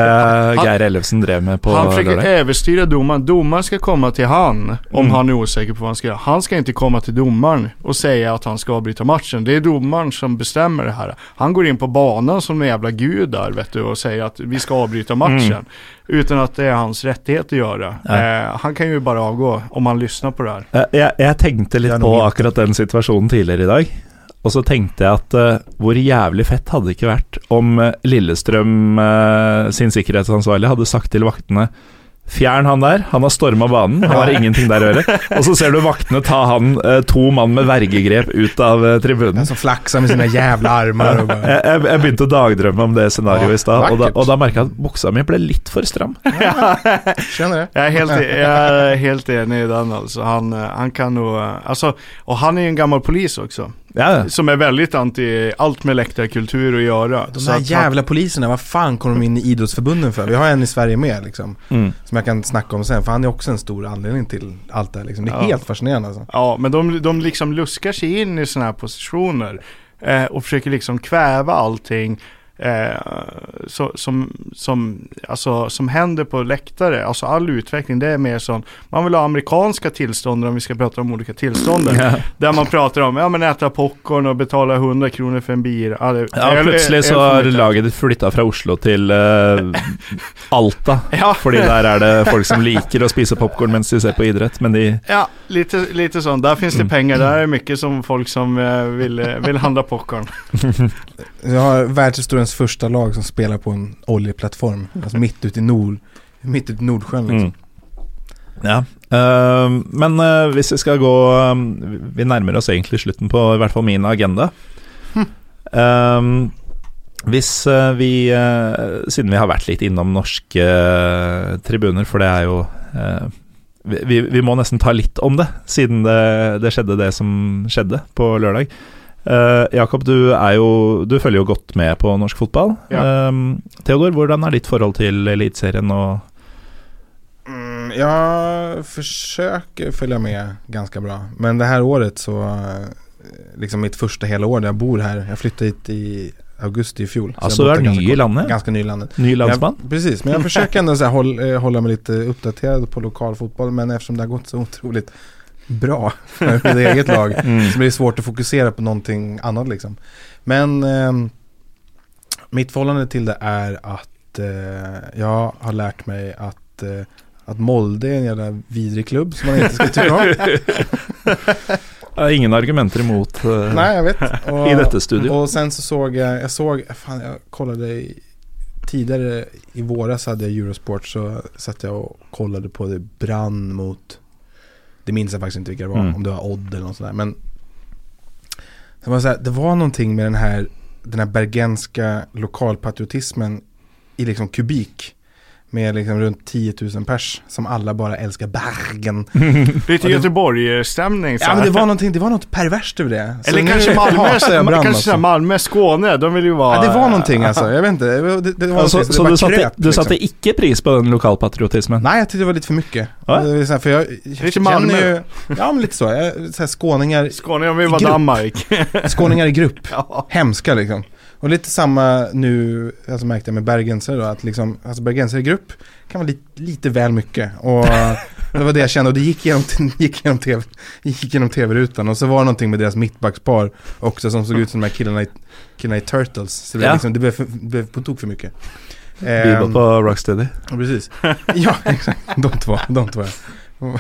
A: Geir Ellefsen drev med på
B: han försöker överstyra domaren. Domaren ska komma till han om
A: Mm.
B: han är osäker på vad han ska göra. Han ska inte komma till domaren och säga att han ska avbryta matchen. Det är domaren som bestämmer det här. Han går in på banan som en jävla gud där vet du och säger att vi ska avbryta matchen.
A: Mm.
B: Utan att det är hans rättighet att göra. Eh, han kan ju bara avgå om han lyssnar på det här.
A: Eh, tenkte
C: Det
A: litt
C: er
A: på akkurat den situasjonen tidligere i dag. Og så tenkte jeg at eh, hvor jævlig fett hadde det ikke vært om eh, Lillestrøm eh, sin sikkerhetsansvarlig hadde sagt til vaktene Fjern han der, han har storma banen, han har ingenting der å gjøre. Og så ser du vaktene ta han, eh, to mann med vergegrep, ut av eh, tribunen.
C: Som flaxar med sina jävla armar och bara...
A: Jeg, jeg, jeg begynte å dagdrømme om det scenarioet
C: Ja,
A: i stad, og da, og da merka jeg at buksa mi ble litt for stram.
C: Känner det?
B: Jag är helt, jag är helt enig i den alltså. Han, eh, han kan nog, eh, alltså, och han är ju en gammal polis också.
A: Ja,
B: Som är väldigt anti allt med läktarkultur att göra.
C: De
B: Så
C: där
B: att
C: jävla poliserna, vad fan kom de in i idrottsförbunden för? Vi har en i Sverige med liksom.
A: mm.
C: Som jag kan snacka om sen, för han är också en stor anledning till allt det här liksom. Det är
B: Ja.
C: helt fascinerande alltså.
B: Ja, men de, de liksom luskar sig in i sådana här positioner eh, och försöker liksom kväva allting eh, så, som, som, alltså, som händer på läktare. Alltså all utveckling, det är mer som, man vill ha amerikanska tillstånd om vi ska prata om olika tillstånden.
A: Ja.
B: Där man pratar om, ja men äta popcorn och betala 100 kronor för en bil. Ja, är- är
A: så
B: för
A: har laget flytta fra Oslo til eh, Alta.
B: Ja.
A: Fordi der er det folk som liker å spise popkorn mens de ser på idrett, men de
B: Ja, lite, lite sånt. Där finns det
A: Mm.
B: pengar. Där är mycket som folk som eh, vill, eh, vill handla popcorn.
C: Vi har världshistoriens första lag som spelar på en oljeplattform. Alltså mitt ute i Nord, mitt ute i Nordsjön liksom.
A: mm. Ja. eh, men eh, hvis vi skal gå eh, Vi nærmer oss egentlig slutten på i hvert fall min agenda. Eh, hvis eh, vi eh, Siden vi har vært litt innom norske tribuner, for det er jo vi, vi, vi må nesten ta litt om det, siden det, det skjedde det som skjedde på lørdag. Eh, Jakob, du, jo, du følger jo godt med på norsk fotball.
B: Ja.
A: Eh, Theodor, hvordan er ditt forhold til Eliteserien og
C: Mm, jag försöker följa med ganska bra. Men det här året så, eh, liksom mitt första hela år där jag bor här. Jag flyttade hit i augusti i fjol. Så
A: Altså,
C: jag
A: du
C: här
A: ny i landet?
C: Ganska ny i landet.
A: Ny landsmann?
C: Jag, precis, men jag försöker ändå så här, hålla, eh, hålla mig lite uppdaterad på lokal fotboll. Men eftersom det har gått så otroligt bra med mitt eget lag
A: Mm.
C: så blir det svårt att fokusera på någonting annat liksom. Men ehm, mitt förhållande till det är att eh, jag har lärt mig att, eh, att Molde är en jävla vidrig klubb som man inte ska tycka om.
A: Ingen argumenter imot eh,
C: Nej, jag vet. Och,
A: i dette studio.
C: Och sen så såg jag, jag såg, fan jag kollade i, tidigare i våras hade jag Eurosport så satt jag och kollade på det brann mot, det minns jag faktiskt inte vilka det var,
A: Mm.
C: om det var Odd eller något sånt där. Men det var, så här, det var någonting med den här, den här bergenska lokalpatriotismen i liksom kubik. Med liksom runt 10 000 pers som alla bara älskar Bergen.
B: Lite Göteborg-stämning. så
C: Ja men det var det var något perverst över det. Så
B: Eller kanske Malmö,
C: jag Brann,
B: kanske så
C: alltså.
B: Malmö, Skåne, de vill ju vara...
C: Ja, det var någonting alltså. Jag vet inte. Det, det, det var
A: Altså,
C: någonting,
A: så
C: det
A: du satte,
C: kröp,
A: du
C: liksom.
A: satte ikke pris på den lokalpatriotismen?
C: Nej, jag tyckte det var lite för mycket.
A: Ja.
C: Så här, för jag, jag
B: Lite Malmö.
C: ju, Ja, men lite så. Jag, så här, skåningar,
B: de vill vara. Danmark.
C: skåningar i grupp.
B: ja.
C: Hemska liksom. Och lite samma nu, alltså märkte jag med bergensare då, att liksom, alltså bergensare grupp kan vara lite, lite väl mycket. Och det var det jag kände och det gick genom, gick genom, TV, gick genom tv-rutan. Och så var det någonting med deras mittbackspar också som såg ut som de här killarna i, killarna i Turtles. Så det,
A: Ja.
C: var liksom, det blev, för, blev på tok för mycket.
A: Bibel
C: Ehm,
A: på Rocksteady.
C: ja, precis. Ja, exakt. De två, de två.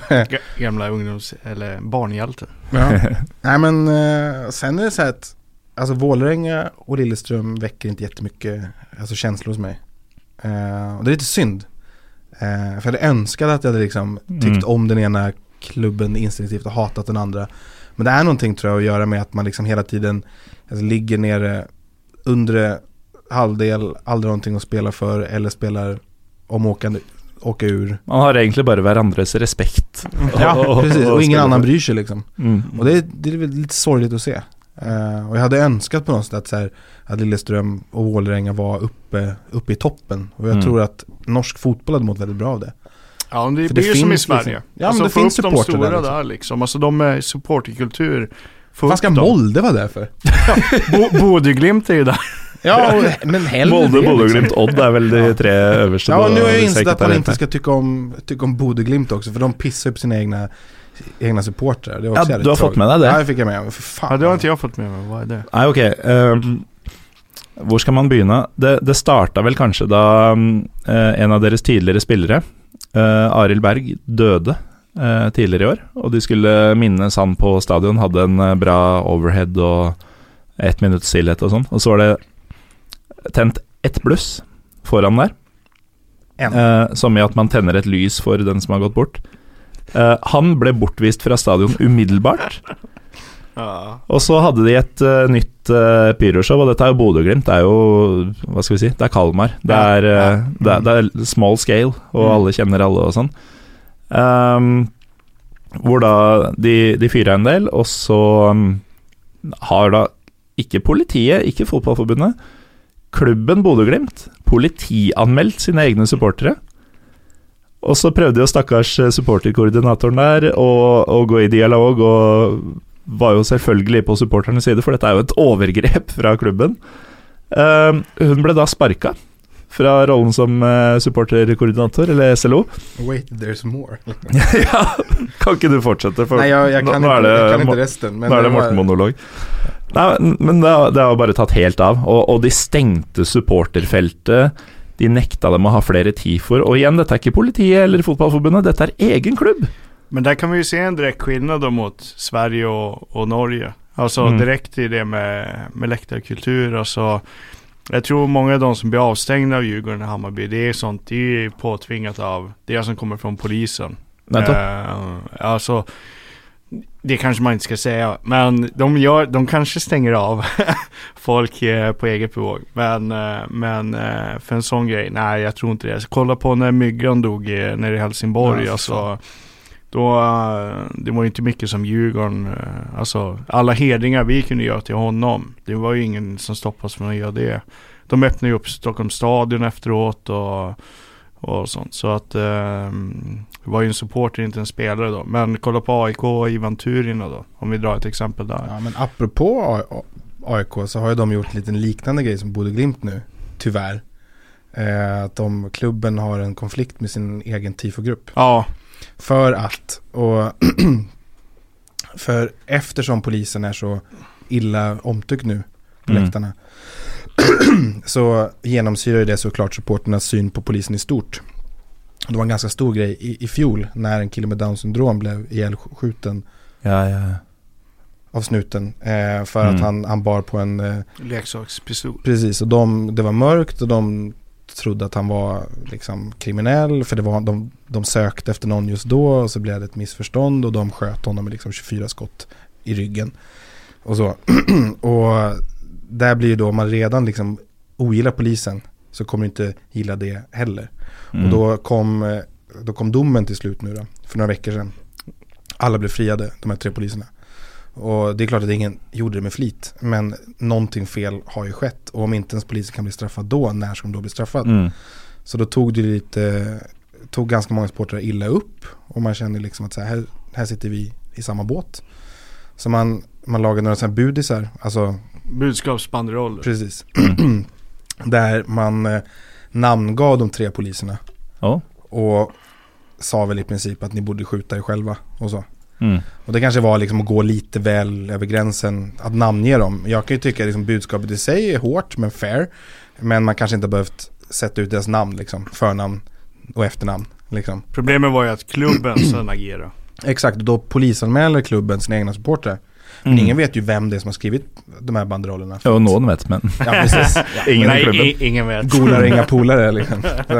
B: Ga- Gamla ungdoms... eller barnhjälten.
C: Ja. Nej men eh, sen är det så här att Alltså Vålerenga och Lilleström väcker inte jättemycket alltså, känslor hos mig. Eh, och det är lite synd. Eh, för jag hade önskat att jag hade liksom tyckt
A: Mm.
C: om den ena klubben instinktivt och hatat den andra. Men det är någonting tror jag att göra med att man liksom hela tiden alltså, ligger nere undre halvdel, aldrig någonting att spela för eller spelar om åkande, åka ur.
A: Man har egentlig bare hverandres respekt.
C: Ja, precis. Och ingen annan bryr sig liksom.
A: Mm.
C: Och det, är- det är lite sorgligt att se. Eh, och jag hade önskat på något sätt att, så här, att Lilleström och Vålerenga var uppe, uppe i toppen. Och jag
A: Mm.
C: tror att norsk fotboll hade mått väldigt bra av det.
B: Ja, men det
C: För
B: blir
C: det
B: ju som i
C: finns
B: Sverige.
C: liksom- Ja,
B: alltså
C: men det finns
B: de stora
C: där,
B: där
C: liksom.
B: liksom. Alltså de med supporterkultur. Få
C: Vad
B: upp
C: ska. Molde vara där för?
B: Bo- Bodø-Glimt är ju där.
C: Ja, och, men hellre
A: Molde,
C: det, liksom.
A: Glimt, Odd är väl de tre översta.
C: Ja, nu har jag insett att man inte ska tycka om, tycka om Bodø-Glimt också, för de pissar upp sina egna, egna supportrar. Det är också
A: Ja, du har fått med dig det.
C: Ja, det fick jag med mig. För fan.
B: Ja, det har inte jag fått med mig. Vad är det?
A: Nei, ok. ehm, hvor skal man begynne? Det, det starta vel kanskje da mm, eh, en av deres tidligere spillere, uh, Arild Berg, døde eh, tidligere i år. Og de skulle minnes han på stadion, hadde en eh, bra overhead og ett minutts stillhet og sånn. Og så var det tent ett bluss foran der,
C: En.
A: eh, som i at man tenner et lys for den som har gått bort. Eh, han ble bortvist fra stadion umiddelbart. Og så hadde de et eh, nytt uh, pyroshow, og dette er jo Bodø-Glimt. Det er jo Hva skal vi si? Det er Kalmar. Det er, eh,
B: ja.
A: det, er, det er small scale, og
B: Mm.
A: alle kjenner alle og sånn. Ehm, hvor da de, de fyrer en del, og så um, har da ikke politiet, ikke Fotballforbundet, klubben Bodø-Glimt politianmeldt sine egne supportere. Og så prøvde jo stakkars eh, supporterkoordinatoren der å, å gå i dialog, og var jo selvfølgelig på supporternes side, for dette er jo et overgrep fra klubben. Eh, hun ble da sparka fra rollen som eh, supporterkoordinator, eller SLO.
C: Wait, there's more.
A: ja, kan ikke du fortsette? For
C: Nej, jag, jag,
A: nå-
C: kan,
A: nå
C: inte,
A: er det
C: jag kan inte resten.
A: Nå er det
C: var-
A: Morten-monolog. Nei, men det har, det har bare tatt helt av. Og, og de stengte supporterfeltet. De nekta dem å ha flere tifoer. Og igjen, dette er ikke politiet eller Fotballforbundet, dette er egen klubb.
B: Men där kan vi ju se en direkt skillnad mot Sverige och, och Norge. Alltså
A: Mm.
B: direkt i det med, med läktarkultur. Alltså, jag tror många av de som blir avstängda av Djurgården och Hammarby, det är sånt, det är påtvingat av det som kommer från polisen.
A: Nettopp.
B: Eh, alltså, det kanske man inte ska säga, men de, gör, de kanske stänger av folk eh, på eget bevåg. Men, eh, men eh, för en sån grej, nej jag tror inte det. Så kolla på när Myggan dog nere i Helsingborg.
C: Ja,
B: alltså, då, det var ju inte mycket som Djurgården, alltså alla hedringar vi kunde göra till honom. Det var ju ingen som stoppades från att göra det. De öppnade ju upp Stockholms stadion efteråt och, och sånt. Så att eh, var ju en supporter, inte en spelare då. Men kolla på AIK och Ivan Turina då. Om vi drar ett exempel där.
C: Ja, men apropå AIK så har ju de gjort lite liknande grej som Bodø Glimt nu. Tyvärr. Eh, att de, klubben har en konflikt med sin egen tifogrupp.
B: Ja,
C: För att, och för eftersom polisen är så illa omtyckt nu på
A: Mm.
C: läktarna. så genomsyrar det såklart supporternas syn på polisen i stort. Det var en ganska stor grej i, i fjol när en kille med down syndrom blev ihjälskjuten
A: Ja, ja.
C: av snuten. Eh, för
A: Mm.
C: att han, han bar på en, eh,
B: leksakspistol.
C: precis, och de, det var mörkt och de trodde att han var liksom kriminell. För det var, de, de sökte efter någon just då och så blev det ett missförstånd och de sköt honom med liksom 24 skott i ryggen. Och så. och där blir ju då, om man redan liksom ogillar polisen så kommer du inte gilla det heller.
A: Mm.
C: Och då kom, eh, då kom domen till slut nu då, för några veckor sedan. Alla blev friade, de här tre poliserna. Och det är klart att ingen gjorde det med flit. Men någonting fel har ju skett. Och om inte ens polisen kan bli straffad då, när ska de då bli straffad?
A: Mm.
C: Så då tog det lite, tog ganska många sportare illa upp. Och man känner liksom att så här, här sitter vi i samma båt. Så man, man lagade några sådana här budisar, alltså
B: Budskapsbanderoller.
C: precis. Där man eh, namngav de tre poliserna.
A: Ja.
C: Och sa väl i princip att ni borde skjuta er själva och så.
A: Mm.
C: Och det kanske var liksom att gå lite väl över gränsen att namnge dem. Jag kan ju tycka liksom budskapet i sig är hårt men fair. Men man kanske inte behövt sätta ut deras namn liksom. Förnamn och efternamn liksom.
B: Problemet var ju att klubben sen agerade.
C: Exakt, och då polisanmäler klubben sina egna supportrar. Men
A: Mm.
C: ingen vet ju vem det är som har skrivit de här banderollerna.
A: Jo, noen vet, men
C: Ja, precis.
A: ingen i
B: Nej,
A: klubben.
B: i, ingen vet.
C: Golar inga polare liksom. Så,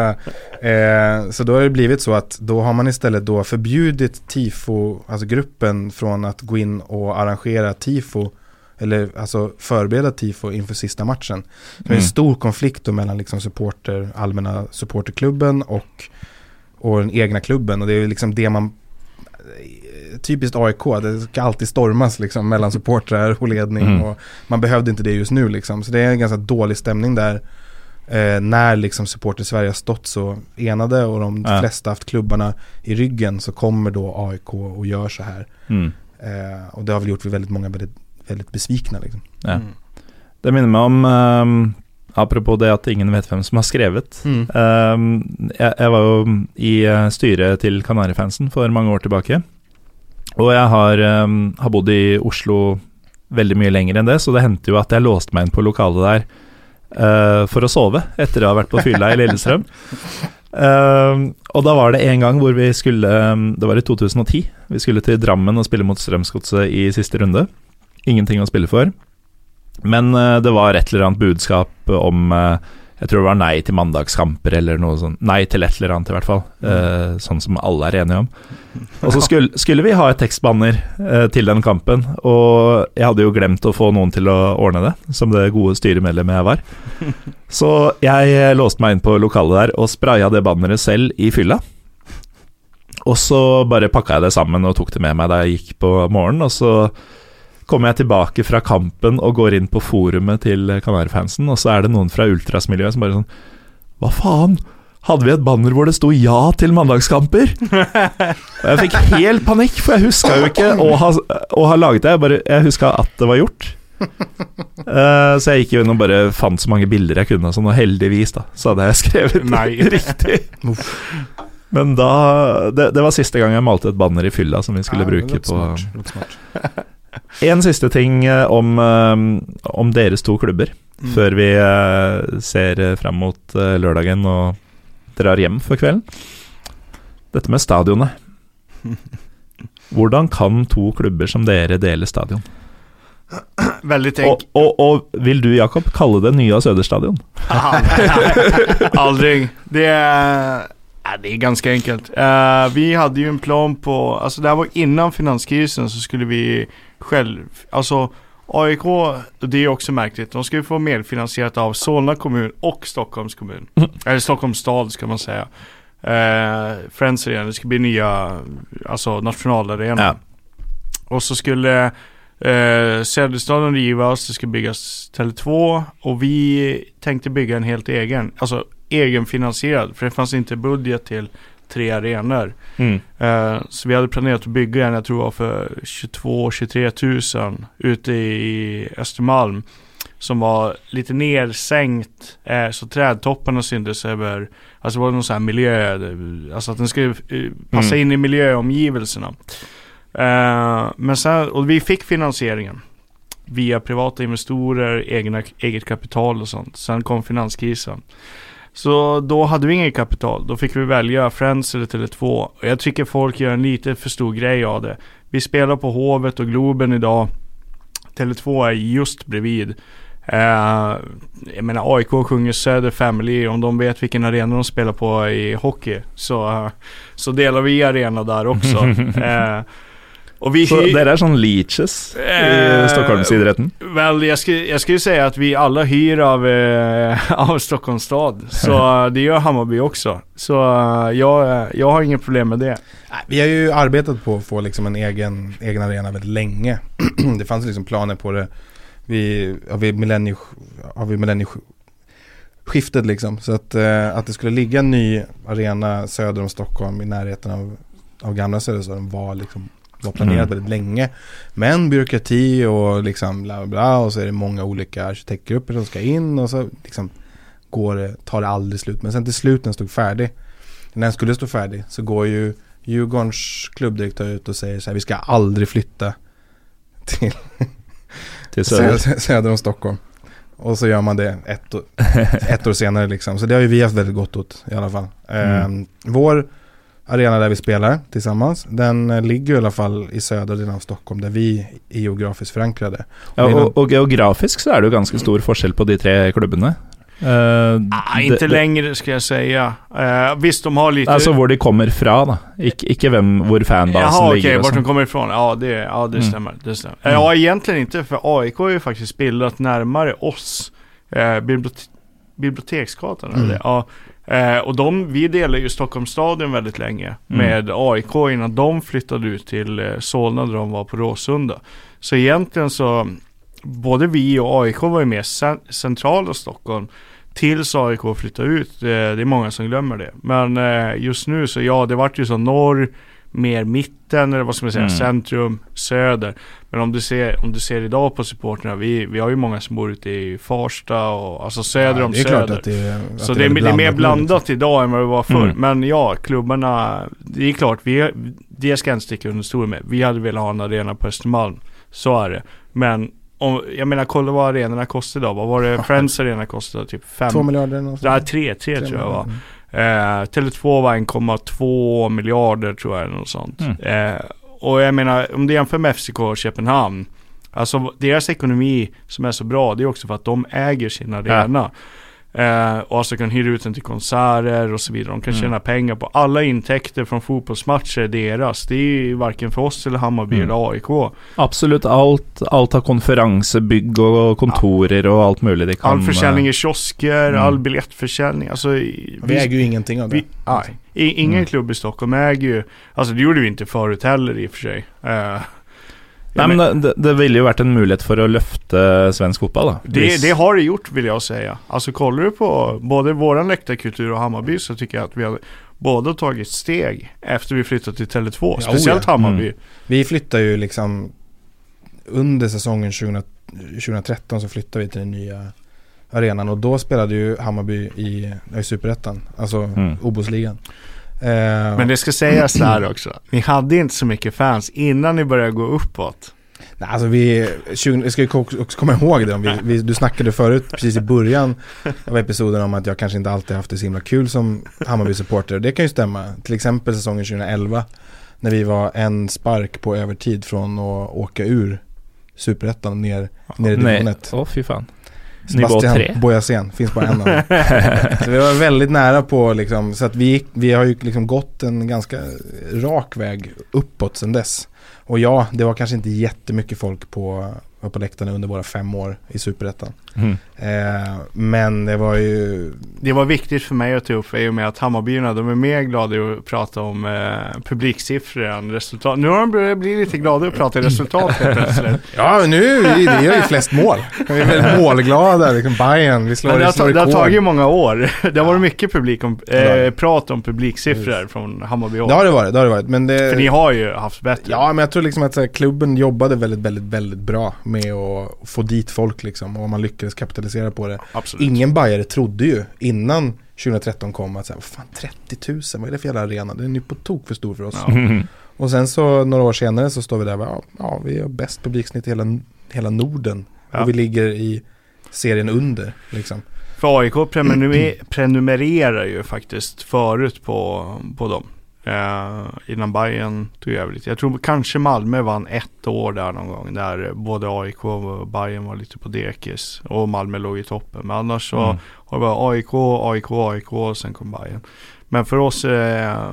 C: eh, så då har det blivit så att då har man istället då förbjudit tifo, alltså gruppen från att gå in och arrangera tifo eller alltså förbereda tifo inför sista matchen. Det är en
A: Mm.
C: stor konflikt då mellan liksom supporter, allmänna supporterklubben och, och den egna klubben och det är liksom det man typiskt AIK, det ska alltid stormas liksom mellan supportrar och ledning
A: Mm.
C: och man behövde inte det just nu liksom. Så det är en ganska dålig stämning där eh, när liksom supporter Sverige har stått så enade och de
A: Ja.
C: flesta haft klubbarna i ryggen så kommer då AIK och gör så här.
A: Mm.
C: Eh, och det har väl gjort väldigt många väldigt, väldigt besvikna liksom.
A: Ja.
B: Mm.
A: Det minner meg om ehm, Apropos det at ingen vet hvem som har skrevet. Ehm, jeg, jeg var jo i eh, styret til Kanarifansen for mange år tilbake. Og jeg har, ehm, har bodd i Oslo veldig mye lenger enn det, så det hendte jo at jeg låste meg inn på lokalet der eh, for å sove etter å ha vært på fylla i Lillestrøm. Ehm, og da var det en gang hvor vi skulle ehm, Det var i 2010. Vi skulle til Drammen og spille mot Strømsgodset i siste runde. Ingenting å spille for. Men eh, det var et eller annet budskap om eh, Jeg tror det var nei til mandagskamper eller noe sånt. Nei til et eller annet, i hvert fall. Eh, sånn som alle er enige om. Og så skulle, skulle vi ha et tekstbanner eh, til den kampen, og jeg hadde jo glemt å få noen til å ordne det, som det gode styremedlemmet jeg var. Så jeg eh, låste meg inn på lokalet der og spraya det banneret selv i fylla. Og så bare pakka jeg det sammen og tok det med meg da jeg gikk på morgenen, og så kommer jeg tilbake fra kampen og går inn på forumet til Kanarifansen, og så er det noen fra ultrasmiljøet som bare sånn Hva faen? Hadde vi et banner hvor det sto 'ja til mandagskamper'? Og jeg fikk helt panikk, for jeg huska jo ikke å ha, å ha laget det. Jeg, bare, jeg huska at det var gjort. Eh, så jeg gikk jo inn og bare fant så mange bilder jeg kunne, og sånn, og heldigvis da, så hadde jeg skrevet
B: Nei.
A: riktig. Men da det, det var siste gang jeg malte et banner i fylla som vi skulle
C: Ja,
A: bruke på
C: smart.
A: En siste ting eh, om, eh, om deres to klubber,
B: Mm.
A: før vi eh, ser fram mot lørdagen og drar hjem for kvelden. Dette med stadionet. Hvordan kan to klubber som dere dele stadion?
B: Väldigt
A: Og,
B: enkelt.
A: og, og vil du, Jakob, kalle det Nya Söderstadion?
B: Aldrig. Det är, det är ganska enkelt. Eh, vi hade ju en plan på, alltså det här var innan finanskrisen så skulle vi själv, alltså AIK, det är också märkligt, de ska ju få medfinansierat av Solna kommun och Stockholms kommun. Eller Stockholms stad ska man säga. Uh, Friends Arena, det ska bli nya, alltså nationalarena.
A: Ja.
B: Och så skulle eh, Söderstaden rivas, det ska byggas Tele2 och vi tänkte bygga en helt egen, alltså egenfinansierad, för det fanns inte budget till tre arenor.
A: Mm.
B: Eh, så vi hade planerat att bygga en, jag tror det var för 22-23 tusen ute i Östermalm. Som var lite nersänkt, eh, så trädtopparna syntes över, alltså det var någon sån här miljö, alltså att den skulle eh, passa
A: Mm.
B: in i miljöomgivelserna. Eh, men sen, och vi fick finansieringen. Via privata investorer, egna, eget kapital och sånt. Sen kom finanskrisen. Så då hade vi inget kapital. Då fick vi välja Friends eller Tele2. Och jag tycker folk gör en lite för stor grej av det. Vi spelar på Hovet och Globen idag. Tele2 är just bredvid. Eh, jag menar AIK sjunger Söder Family. Om de vet vilken arena de spelar på i hockey. Så, så delar vi arena där också. eh, vi
A: Så dere er sånn leeches i
B: Eh,
A: Stockholmsidretten?
B: Väl, jag skulle, jag skulle säga att vi alla hyr av, eh, av Stockholms stad. Så eh, det gör Hammarby också. Så eh, jag, jag har inget problem med det.
C: Vi har ju arbetat på att få liksom en egen, egen arena väldigt länge. det fanns liksom planer på det vid, ja, vid millennie, ja, vid millennieskiftet liksom. Så att, eh, att det skulle ligga en ny arena söder om Stockholm i närheten av, av gamla Söderstaden var liksom var planerat
A: Mm.
C: väldigt länge. Men byråkrati och liksom bla bla bla och så är det många olika arkitektgrupper som ska in och så liksom går det, tar det aldrig slut. Men sen till slut när den stod färdig, när den skulle stå färdig så går ju Djurgårdens klubbdirektör ut och säger så här, vi ska aldrig flytta till
A: Til Söder?
C: söder, om Stockholm. Och så gör man det ett, ett år senare liksom. Så det har ju vi haft väldigt gott åt i alla fall.
A: Mm.
C: Eh, vår arena där vi spelar tillsammans, den eh, ligger i alla fall i södra delen av Stockholm där vi är geografiskt förankrade.
A: Ja, og, og geografisk så er det jo ganske stor forskjell på de tre klubbene. Eh,
B: Ah, inte
A: det-
B: längre ska jag säga. Eh, visst, de har lite...
A: Altså hvor de kommer da. Ik ikke hvem, hvor fanbasen
B: Jaha okej,
A: ligger. og
B: vart de kommer ifrån? Ja det, ja, det
A: Mm.
B: stämmer. Det stämmer. Ja egentligen inte, för AIK har ju faktiskt bildat närmare oss. Eh, bibliot- Biblioteksgatan.
A: Mm.
B: eller det? Ja. Eh, och de, vi delade ju Stockholms stadion väldigt länge
A: Mm.
B: med AIK innan de flyttade ut till eh, Solna där de var på Råsunda. Så egentligen så, både vi och AIK var ju mer cen- centrala Stockholm tills AIK flyttade ut. Eh, det är många som glömmer det. Men eh, just nu så ja, det vart ju så norr, mer mitten eller vad ska man säga,
A: Mm.
B: centrum, söder. Men om du ser, om du ser idag på supporterna, vi, vi har ju många som bor ute i Farsta och alltså söder
C: Ja,
B: om
C: det är
B: söder.
C: det är,
B: Så det är, det är mer blandat idag än vad det var förr.
A: Mm.
B: Men ja, klubbarna, det är klart, vi, det ska jag inte sticka under stol med. Vi hade velat ha en arena på Östermalm. Så är det. Men om, jag menar, kolla vad arenorna kostar idag. Vad var det Friends arena kostade? Typ fem?
C: Två miljarder
B: Nej,
C: någonstans.
B: tre, tre tror jag var.
C: Mm.
B: Eh, Tele2 var 1,2 miljarder tror jag eller något sånt.
A: Mm.
B: Eh, och jag menar, om du jämför med FCK och Köpenhamn. Alltså deras ekonomi som är så bra, det är också för att de äger sin arena. Eh, och alltså kan hyra ut den till konserter och så vidare. De kan
A: Mm.
B: tjäna pengar på alla intäkter från fotbollsmatcher är deras. Det är ju varken för oss eller Hammarby
A: Mm.
B: eller AIK.
A: Absolutt alt. Alt av konferansebygg og kontorer og alt mulig de kan
B: All försäljning i kiosker,
A: Mm.
B: all biljettförsäljning. Alltså, i-
C: Vi äger ju ingenting av det.
B: Vi, nej, ingen
A: Mm.
B: klubb i Stockholm äger ju, alltså det gjorde vi inte förut heller i och för sig. Eh,
A: Nei, men det, det ville jo vært en mulighet for å løfte svensk fotball, da.
B: det, det har det gjort vill jag säga. Alltså kollar du på både våran läktarkultur och Hammarby så tycker jag att vi har båda tagit steg efter vi flyttade till Tele2.
C: Ja,
B: Speciellt
C: ja.
B: Hammarby.
A: Mm.
C: Vi flyttar ju liksom under säsongen 20, 2013 så flyttade vi till den nya arenan och då spelade ju Hammarby i, i Superettan, alltså
A: Mm.
C: Obosligan. Eh,
B: Men det ska sägas där också. Ni hade inte så mycket fans innan ni började gå uppåt.
C: Nej, alltså vi, 20, jag ska ju också komma ihåg det. Om vi, vi, du snackade förut, precis i början av episoden om att jag kanske inte alltid haft det så himla kul som Hammarby-supporter. Det kan ju stämma. Till exempel säsongen 2011 när vi var en spark på övertid från att åka ur Superettan ner, ner i division 1.
A: Å, fy faen. Nivå tre.
C: Boyasen, finns bara en av dem. Så vi var väldigt nära på liksom, så att vi, vi har ju liksom gått en ganska rak väg uppåt sedan dess. Och ja, det var kanske inte jättemycket folk på, på läktarna under våra fem år i Superettan.
A: Mm.
C: Eh, men det var ju,
B: Det var viktigt för mig att ta upp i och med att Hammarbyarna, de är mer glada i att prata om eh, publiksiffror än resultat. Nu har de börjat bli lite glada att prata resultat helt plötsligt.
C: ja nu, gör ju flest mål. Vi är väldigt målglada, liksom Bayern, vi slår,
B: Men det har,
C: slår
B: det har tagit många år. Det har varit mycket publik om,
C: det
B: eh,
C: det.
B: prat om publiksiffror från Hammarby
C: Det har det varit, det har det varit. Men det,
B: För ni har ju haft bättre.
C: Ja, men jag tror liksom att så här, klubben jobbade väldigt, väldigt, väldigt bra med att få dit folk liksom. Och man lyckades kapitalisera på det.
B: Absolut.
C: Ingen bajare trodde ju innan 2013 kom att säga, vad fan 30 000, vad är det för jävla arena? Den är ju på tok för stor för oss.
B: Ja.
C: Och sen så några år senare så står vi där ja, ja vi har bäst publiksnitt i hela, hela Norden.
B: Ja.
C: Och vi ligger i serien under liksom.
B: För AIK prenumer- prenumererar ju faktiskt förut på, på dem. Eh, innan Bayern tog över lite. Jag tror kanske Malmö vann ett år där någon gång. Där både AIK och Bayern var lite på dekis. Och Malmö låg i toppen. Men annars så
A: Mm.
B: har det varit AIK, AIK, AIK och sen kom Bayern. Men för oss, eh,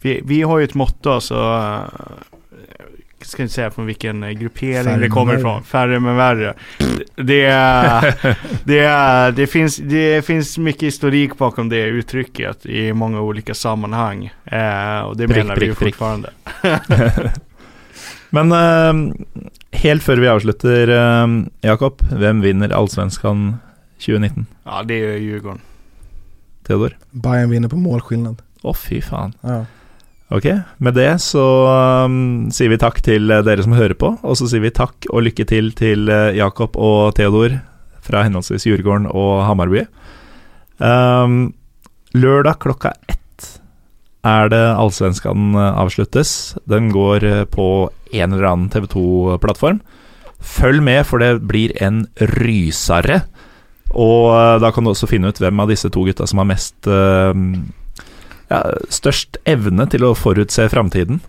B: vi, vi har ju ett motto alltså. Eh, ska inte säga från vilken eh, gruppering
C: Färre
B: det kommer ifrån. Färre men värre. Det, är, det, är, det, finns, det finns mycket historik bakom det uttrycket i många olika sammanhang. Eh, och det
A: Prick,
B: menar vi ju
A: prick, prick.
B: fortfarande.
A: Men eh, helt før vi avslutter, eh, Jakob. Hvem vinner Allsvenskan 2019?
B: Ja, det är Djurgården.
A: Theodor?
C: Bayern vinner på målskillnad.
A: Å, fy faen.
C: Ja.
A: Ok, med det så um, sier vi takk til eh, dere som hører på, og så sier vi takk og lykke til til eh, Jakob og Theodor fra henholdsvis Djurgården og Hammarby. Um, lørdag klokka ett er det Allsvenskan eh, avsluttes. Den går på en eller annen TV 2-plattform. Følg med, for det blir en rysare. Og eh, da kan du også finne ut hvem av disse to gutta som har mest uh, ja, størst evne til å forutse framtiden.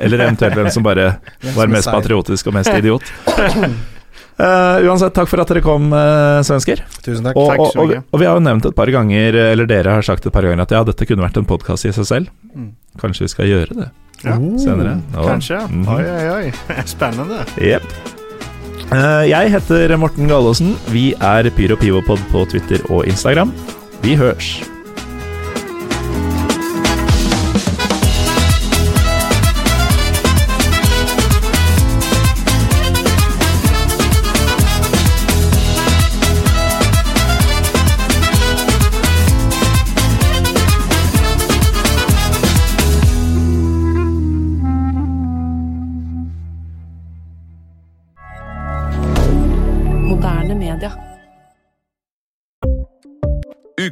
A: Eller eventuelt hvem som bare var mest patriotisk og mest idiot. Eh, uansett, takk for at dere kom, eh, svensker.
C: Tusen takk.
A: Og, og,
B: så
A: og, og vi har jo nevnt et par ganger, eller dere har sagt et par ganger, at ja, dette kunne vært en podkast i seg selv.
B: Mm.
A: Kanskje vi skal gjøre det
B: Ja.
A: senere? Ja.
B: Kanske.
A: Mhm.
B: Oj, oj, oj. Spännande.
A: Jep. Eh, Jeg heter Morten Galaasen. Vi er Pyro Pivopod på Twitter og Instagram. Vi hørs.